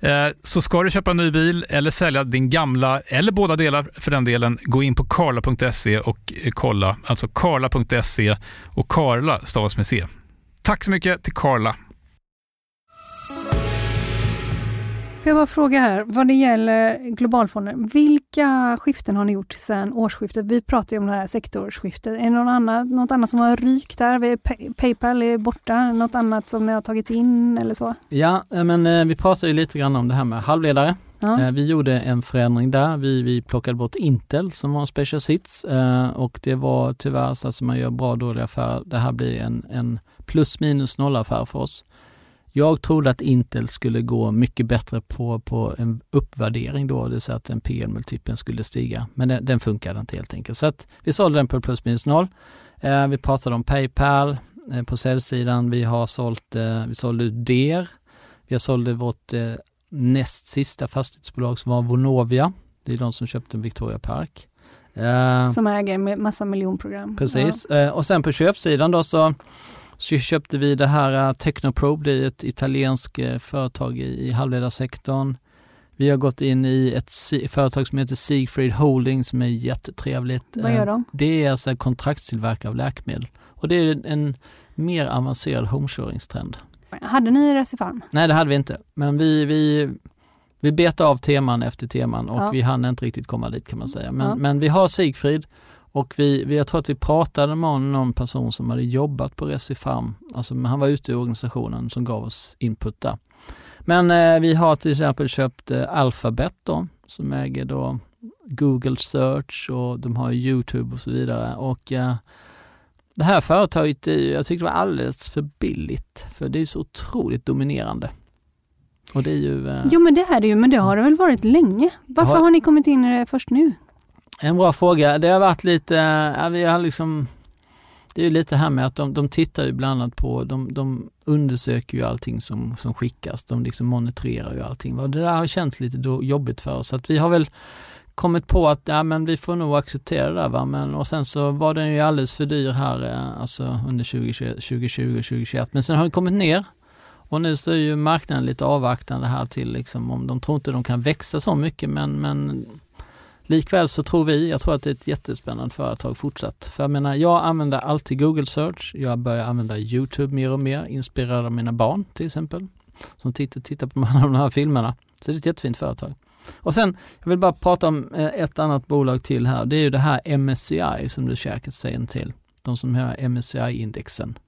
A: Eh, så ska du köpa en ny bil eller sälja din gamla, eller båda delar för den delen, gå in på karla.se och eh, kolla. Alltså karla.se och Karla stavas med C. Tack så mycket till Karla.
B: Får jag bara fråga här, vad det gäller globalfonden, vilka skiften har ni gjort sedan årsskiftet? Vi pratar ju om det här sektorsskiftet. Är det någon annat, något annat som har rykt där? Paypal är borta, något annat som ni har tagit in eller så?
C: Ja, eh, men eh, vi pratade ju lite grann om det här med halvledare. Ja. Eh, vi gjorde en förändring där. Vi, vi plockade bort Intel som var en special sits och det var tyvärr så att man gör bra och dåliga affärer. Det här blir en, en plus minus noll affär för oss. Jag trodde att Intel skulle gå mycket bättre på, på en uppvärdering då, det vill säga att en PL-multipeln skulle stiga. Men den, den funkade inte helt enkelt. Så att vi sålde den på plus minus noll. Eh, vi pratade om Paypal eh, på säljsidan. Vi har sålt, eh, vi sålde ut DER. Vi har sålde vårt eh, näst sista fastighetsbolag som var Vonovia. Det är de som köpte Victoria Park.
B: Eh, som äger massa miljonprogram.
C: Precis. Ja. Eh, och sen på köpsidan då så så köpte vi det här uh, Technoprobe, det är ett italienskt uh, företag i, halvledarsektorn. Vi har gått in i ett företag som heter Siegfried Holding som är jättetrevligt.
B: Vad gör de?
C: Det är alltså kontraktstillverkare av läkemedel och det är en mer avancerad homeköringstrend.
B: Hade ni Recifan?
C: Nej det hade vi inte, men vi, vi, vi betade av teman efter teman och ja. vi hann inte riktigt komma dit kan man säga. Men, ja. men vi har Siegfried och vi, vi, jag tror att vi pratade med någon person som hade jobbat på Recifam, alltså han var ute i organisationen som gav oss input där. Men eh, vi har till exempel köpt eh, Alphabet då, som äger då Google Search och de har Youtube och så vidare. Och eh, det här företaget, jag tycker det var alldeles för billigt, för det är så otroligt dominerande. Och det är ju... Eh...
B: Jo men det här är ju, men det har det väl varit länge? Varför har, har ni kommit in i det först nu?
C: En bra fråga. Det har varit lite, ja, vi har liksom, det är ju lite här med att de, de tittar ju bland annat på, de, de undersöker ju allting som, som skickas, de liksom monitorerar ju allting. Och det där har känts lite då jobbigt för oss, så att vi har väl kommit på att ja, men vi får nog acceptera det där va, men och sen så var den ju alldeles för dyr här eh, alltså under 2020, 2020 och 2021, men sen har den kommit ner. Och nu så är ju marknaden lite avvaktande här till liksom om de tror inte de kan växa så mycket. Men, men Likväl så tror vi, jag tror att det är ett jättespännande företag fortsatt. För jag menar, jag använder alltid Google Search, jag börjar använda Youtube mer och mer, inspirerad av mina barn till exempel, som tittar, tittar på (laughs) de här filmerna. Så det är ett jättefint företag. Och sen, jag vill bara prata om eh, ett annat bolag till här, det är ju det här MSCI som du säkert säger till. De som har MSCI-indexen.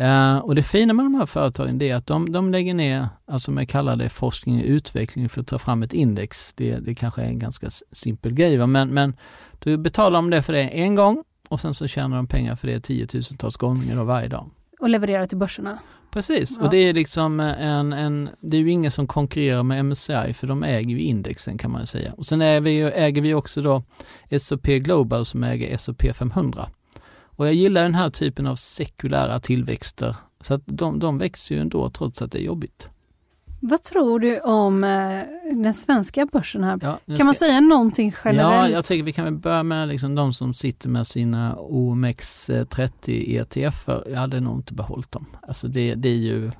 C: Uh, och det fina med de här företagen är att de, de lägger ner, alltså man kallar det forskning och utveckling för att ta fram ett index. Det, det kanske är en ganska simpel grej, men, men du betalar de det för det en gång och sen så tjänar de pengar för det tiotusentals gånger varje dag.
B: Och levererar till börserna?
C: Precis, ja. och det är liksom en, en, det är ju ingen som konkurrerar med MSCI för de äger ju indexen kan man säga. Och sen vi, äger vi också då S&P Global som äger S&P 500. Och jag gillar den här typen av sekulära tillväxter. Så att de, de växer ju ändå trots att det är jobbigt.
B: Vad tror du om eh, den svenska börsen här?
C: Ja,
B: kan man säga någonting
C: Ja,
B: generellt?
C: jag tycker vi kan väl börja med liksom de som sitter med sina OMX30 ETF. Jag hade nog inte behållit dem. Alltså det, det är ju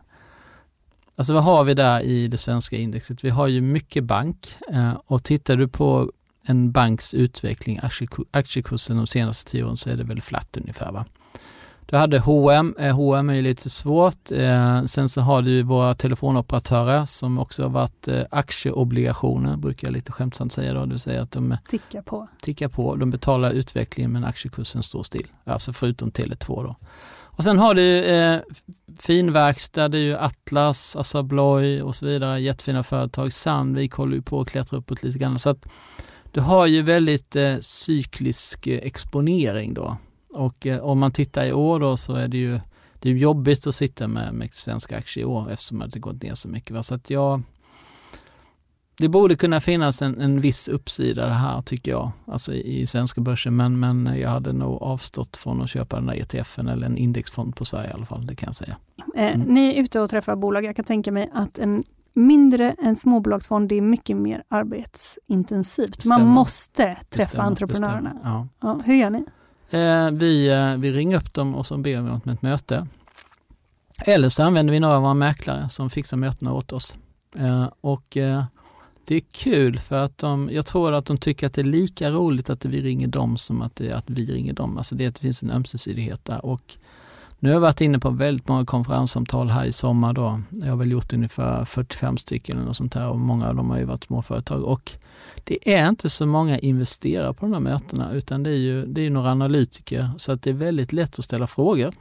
C: Alltså vad har vi där i det svenska indexet? Vi har ju mycket bank eh, och tittar du på en banks utveckling, aktieku- aktiekursen de senaste tio åren så är det väl flatt ungefär va? Du hade H&M, H&M är ju lite svårt. Eh, sen så har du våra telefonoperatörer som också har varit eh, aktieobligationer, brukar jag lite skämtsamt säga då, det vill säga att de
B: Ticka på.
C: tickar på, de betalar utvecklingen men aktiekursen står still. Alltså förutom Tele2 då. Och sen har du eh, finverkstad, det är ju Atlas, Assa Abloy och så vidare, jättefina företag. Sandvik håller ju på att klättra uppåt lite grann. Så att du har ju väldigt eh, cyklisk eh, exponering då. Och eh, om man tittar i år då så är det ju det är jobbigt att sitta med, med svenska aktier i år eftersom det gått ner så mycket. Va? Så att jag, det borde kunna finnas en, en viss uppsida det här tycker jag, alltså i, i svenska börsen. Men, men jag hade nog avstått från att köpa den där ETFen eller en indexfond på Sverige i alla fall, det kan jag säga.
B: Eh,
C: Mm.
B: Ni är ute och träffar bolag. Jag kan tänka mig att en mindre än småbolagsfond, det är mycket mer arbetsintensivt. Man måste träffa
C: det
B: entreprenörerna.
C: stämmer. Ja.
B: Ja, hur gör ni?
C: Eh, vi, eh, vi ringer upp dem och så ber vi om ett möte. Eller så använder vi några av våra mäklare som fixar mötena åt oss. Eh, och eh, det är kul för att de, jag tror att de tycker att det är lika roligt att vi ringer dem som att, det att vi ringer dem. Alltså det, det finns en ömsesidighet där. Och nu har jag varit inne på väldigt många konferenssamtal här i sommar då. Jag har väl gjort ungefär 45 stycken eller något sånt här och många av dem har ju varit småföretag. Och det är inte så många investerare på de här mötena utan det är ju det är några analytiker så att det är väldigt lätt att ställa frågor.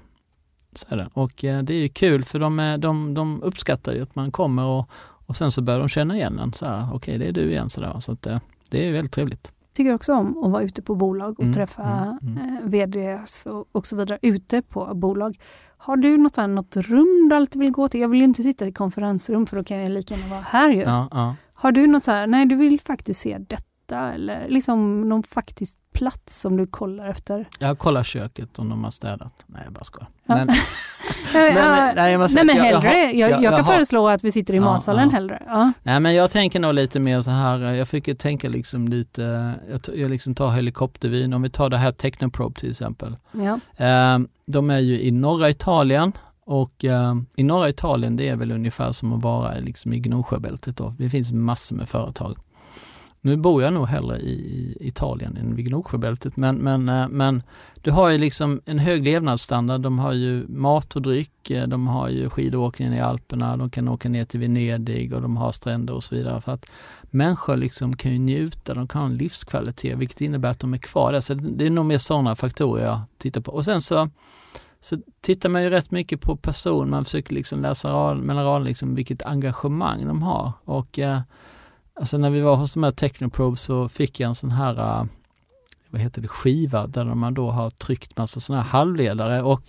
C: Så är det. Och eh, det är ju kul för de, är, de, de uppskattar ju att man kommer och, och sen så börjar de känna igen en. Okej, okay, Okej, det är du igen. Så, där. så att, eh, det är väldigt trevligt.
B: Tycker också om att vara ute på bolag och
C: Mm,
B: träffa
C: mm, mm.
B: eh, VDs och, och så vidare ute på bolag. Har du något, här, något rum du alltid vill gå till? Jag vill ju inte sitta i konferensrum för då kan jag lika gärna vara här ju.
C: Ja, ja.
B: Har du något så här, nej du vill faktiskt se detta eller liksom någon faktisk plats som du kollar efter?
C: Jag kollar köket om de har städat. Nej, jag bara skojar.
B: Ja.
C: Men, (laughs)
B: Nej,
C: men- nej, jag måste
B: nej men
C: säga att jag-
B: hellre,
C: jag
B: jag, jag,
C: jag-
B: kan
C: har-
B: föreslå att vi sitter i
C: Ja,
B: matsalen
C: ja.
B: hellre. Ja.
C: nej, men jag tänker nog lite mer så här, eh, jag försöker tänka liksom lite, jag, t- jag liksom tar helikoptervyn, om vi tar det här Technoprobe till exempel.
B: Ja.
C: Eh, De är ju i norra Italien och eh, i norra Italien det är väl ungefär som att vara liksom i Gnosjöbältet då. Det finns massor med företag. Nu bor jag nog hellre i, Italien än vid Gnosjöbältet men, men, eh, men du har ju liksom en hög levnadsstandard. De har ju mat och dryck, eh, de har ju skidåkningen i Alperna, de kan åka ner till Venedig och de har stränder och så vidare. För att människor liksom kan ju njuta, de kan ha en livskvalitet vilket innebär att de är kvar där. Så det är nog mer sådana faktorer jag tittar på. Och sen så, så tittar man ju rätt mycket på person, man försöker liksom läsa rad, mellan raderna liksom vilket engagemang de har. Och eh, alltså när vi var hos de här Technoprobe så fick jag en sån här eh, vad heter det, skiva där man då har tryckt massa sådana här halvledare och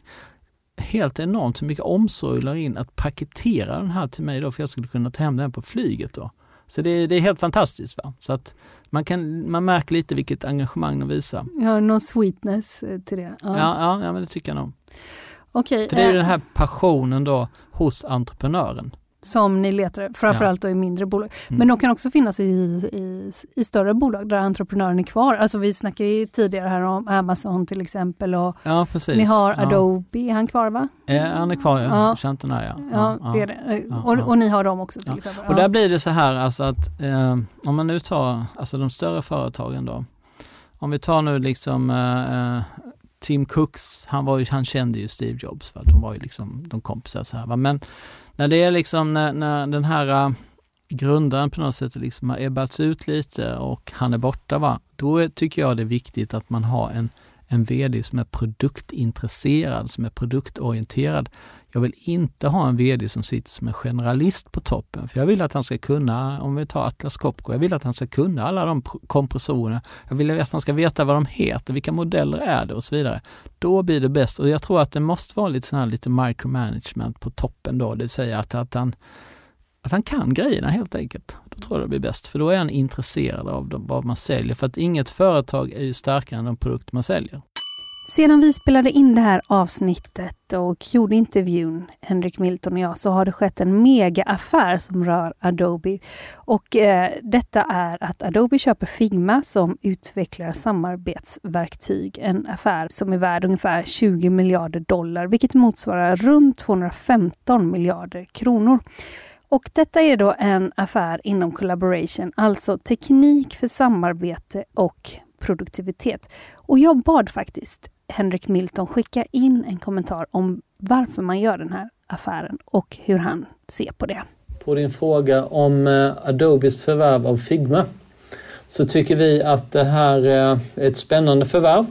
C: helt enormt hur mycket omsorg la in att paketera den här till mig då för jag skulle kunna ta hem den på flyget då. Så det, det är helt fantastiskt. Va? Så att man, kan, man märker lite vilket engagemang de visar.
B: Har någon sweetness eh, till det.
C: Ja, ja, ja men det tycker jag nog.
B: Okej,
C: För det är
B: eh,
C: den här passionen då hos entreprenören.
B: Som ni letar framförallt då i mindre bolag.
C: Mm.
B: Men de kan också finnas i, i, i större bolag där entreprenören är kvar. Alltså vi snackade ju tidigare här om Amazon till exempel och
C: Ja,
B: ni har
C: ja.
B: Adobe, är han kvar va?
C: Ja, han är kvar, ja.
B: Ja.
C: Chanton ja.
B: Ja, det är det.
C: Ja,
B: och,
C: ja.
B: och ni har dem också till
C: Ja.
B: exempel.
C: Och
B: Ja.
C: där blir det så här alltså att eh, om man nu tar alltså de större företagen då. Om vi tar nu liksom eh, eh, Tim Cooks, han, var ju, han kände ju Steve Jobs, va? de var ju liksom de kompisar så här. Va? Men när det är liksom när, när den här äh, grundaren på något sätt liksom har ebbats ut lite och han är borta, va? då är, tycker jag det är viktigt att man har en, en VD som är produktintresserad, som är produktorienterad. Jag vill inte ha en VD som sitter som en generalist på toppen, för jag vill att han ska kunna, om vi tar Atlas Copco, jag vill att han ska kunna alla de kompressorerna. Jag vill att han ska veta vad de heter, vilka modeller är det och så vidare. Då blir det bäst och jag tror att det måste vara lite sån här lite micromanagement på toppen då, det vill säga att, att han att han kan grejerna helt enkelt. Då tror jag det blir bäst, för då är han intresserad av vad man säljer. För att inget företag är ju starkare än de produkter man säljer.
B: Sedan vi spelade in det här avsnittet och gjorde intervjun, Henrik Milton och jag, så har det skett en megaaffär som rör Adobe. Och eh, detta är att Adobe köper Figma som utvecklar samarbetsverktyg. En affär som är värd ungefär 20 miljarder dollar, vilket motsvarar runt 215 miljarder kronor. Och detta är då en affär inom collaboration, alltså teknik för samarbete och produktivitet. Och jag bad faktiskt Henrik Milton skicka in en kommentar om varför man gör den här affären och hur han ser på det.
D: På din fråga om eh, Adobes förvärv av Figma så tycker vi att det här eh, är ett spännande förvärv.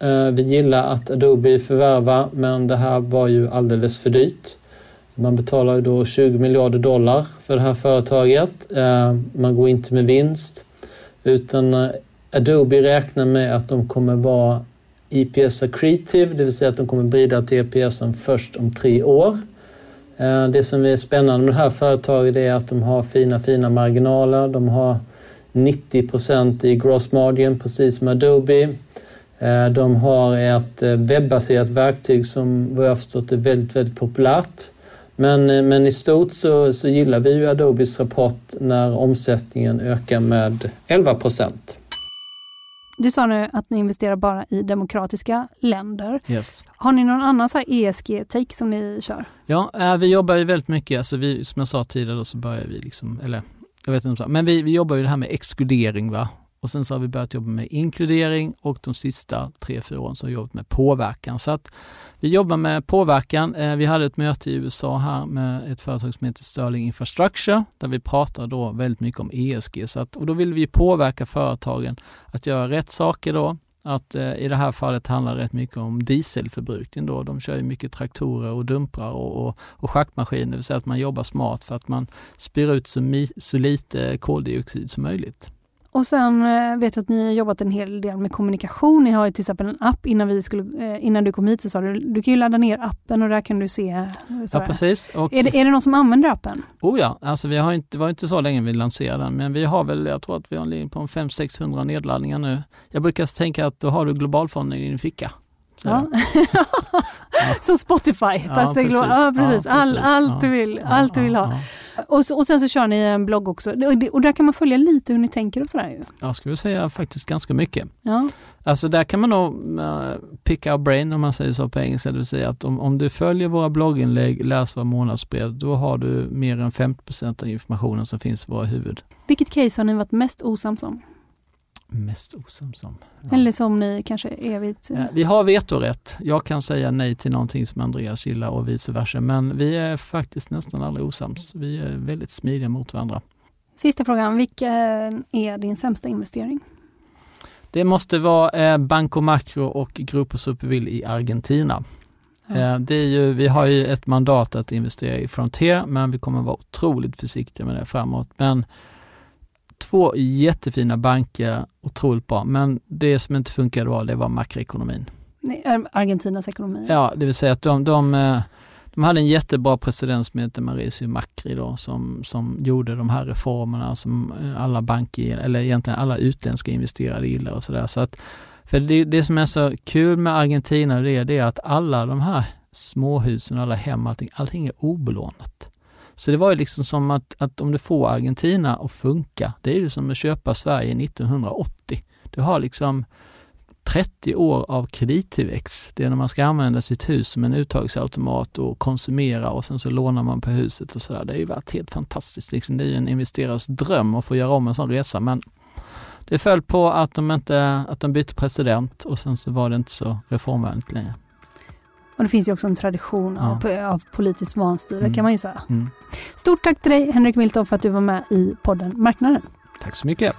D: Eh, vi gillar att Adobe förvärvar men det här var ju alldeles för dyrt. Man betalar då 20 miljarder dollar för det här företaget. Eh, man går inte med vinst utan eh, Adobe räknar med att de kommer vara EPS accretive, det vill säga att de kommer bidra till EPSen först om tre år. Eh, det som är spännande med det här företaget är att de har fina, fina marginaler. De har 90 procent i gross margin, precis som Adobe. De har ett webbaserat verktyg som vad jag förstått är väldigt, väldigt populärt. Men, men i stort så, så gillar vi ju Adobes rapport när omsättningen ökar med 11 procent.
B: Du sa nu att ni investerar bara i demokratiska länder.
C: Yes.
B: Har ni någon annan ESG-take som ni kör?
C: Ja, äh, vi jobbar ju väldigt mycket, alltså vi, som jag sa tidigare så börjar vi liksom, eller jag vet inte, men vi, vi jobbar ju det här med exkludering va. Och sen så har vi börjat jobba med inkludering och de sista tre, fyra åren så har vi jobbat med påverkan. Så att vi jobbar med påverkan. Eh, vi hade ett möte i USA här med ett företag som heter Sterling Infrastructure där vi pratar då väldigt mycket om ESG. Så att, och då vill vi påverka företagen att göra rätt saker då. Att eh, i det här fallet handlar det rätt mycket om dieselförbrukning då. De kör ju mycket traktorer och dumprar och, och, och schaktmaskiner, det vill säga att man jobbar smart för att man spyr ut så, mi, så lite koldioxid som möjligt.
B: Och sen eh, vet jag att ni har jobbat en hel del med kommunikation. Ni har ju till exempel en app innan, vi skulle, eh, innan du kom hit så sa du du kan ju ladda ner appen och där kan du se. Eh,
C: sådär. Ja precis.
B: Och, är, det, är det någon som använder appen?
C: Oh ja, alltså vi har inte, det var inte så länge vi lanserade den men vi har väl, jag tror att vi har på 500-600 nedladdningar nu. Jag brukar tänka att då har du globalfonden i din ficka.
B: Ja. (laughs) Som Spotify, ja, fast precis. Ja, precis. All, allt du vill, allt du vill ha. Och, så, och sen så kör ni en blogg också och där kan man följa lite hur ni tänker och sådär.
C: Jag skulle säga faktiskt ganska mycket.
B: Ja.
C: Alltså där kan man nog uh, pick our brain om man säger så på engelska, det vill säga att om, om du följer våra blogginlägg, läser våra månadsbrev, då har du mer än 50% av informationen som finns i våra huvud.
B: Vilket case har ni varit mest osams om?
C: Mest osams om?
B: Ja. Eller som ni kanske evigt...
C: Ja, vi har vetorätt. Jag kan säga nej till någonting som Andreas gillar och vice versa. Men vi är faktiskt nästan aldrig osams. Vi är väldigt smidiga mot varandra.
B: Sista frågan. Vilken är din sämsta investering?
C: Det måste vara eh, Banco Macro och Grupo Supervill i Argentina. Ja. Eh, det är ju, vi har ju ett mandat att investera i Frontier men vi kommer vara otroligt försiktiga med det framåt. Men två jättefina banker, otroligt bra, men det som inte funkade bra det var makroekonomin.
B: Argentinas ekonomi?
C: Ja, det vill säga att de, de, eh, de hade en jättebra president som heter Mauricio Macri då, som, som gjorde de här reformerna som eh, alla banker, eller egentligen alla utländska investerare gillar och sådär. Så för det, det som är så kul med Argentina det är, det är att alla de här småhusen, alla hem, allting, allting är obelånat. Så det var ju liksom som att, att om du får Argentina att funka, det är ju som att köpa Sverige 1980. Du har liksom 30 år av kredittillväxt. Det är när man ska använda sitt hus som en uttagsautomat och konsumera och sen så lånar man på huset och sådär. Det har ju varit helt fantastiskt. Liksom. Det är ju en investerares dröm att få göra om en sån resa men det föll på att de, inte, att de bytte president och sen så var det inte så reformvänligt längre.
B: Och det finns ju också en tradition ja. av, av politiskt vanstyre mm. kan man ju säga.
C: Mm.
B: Stort tack till dig Henrik Milton för att du var med i podden Marknaden.
C: Tack så mycket.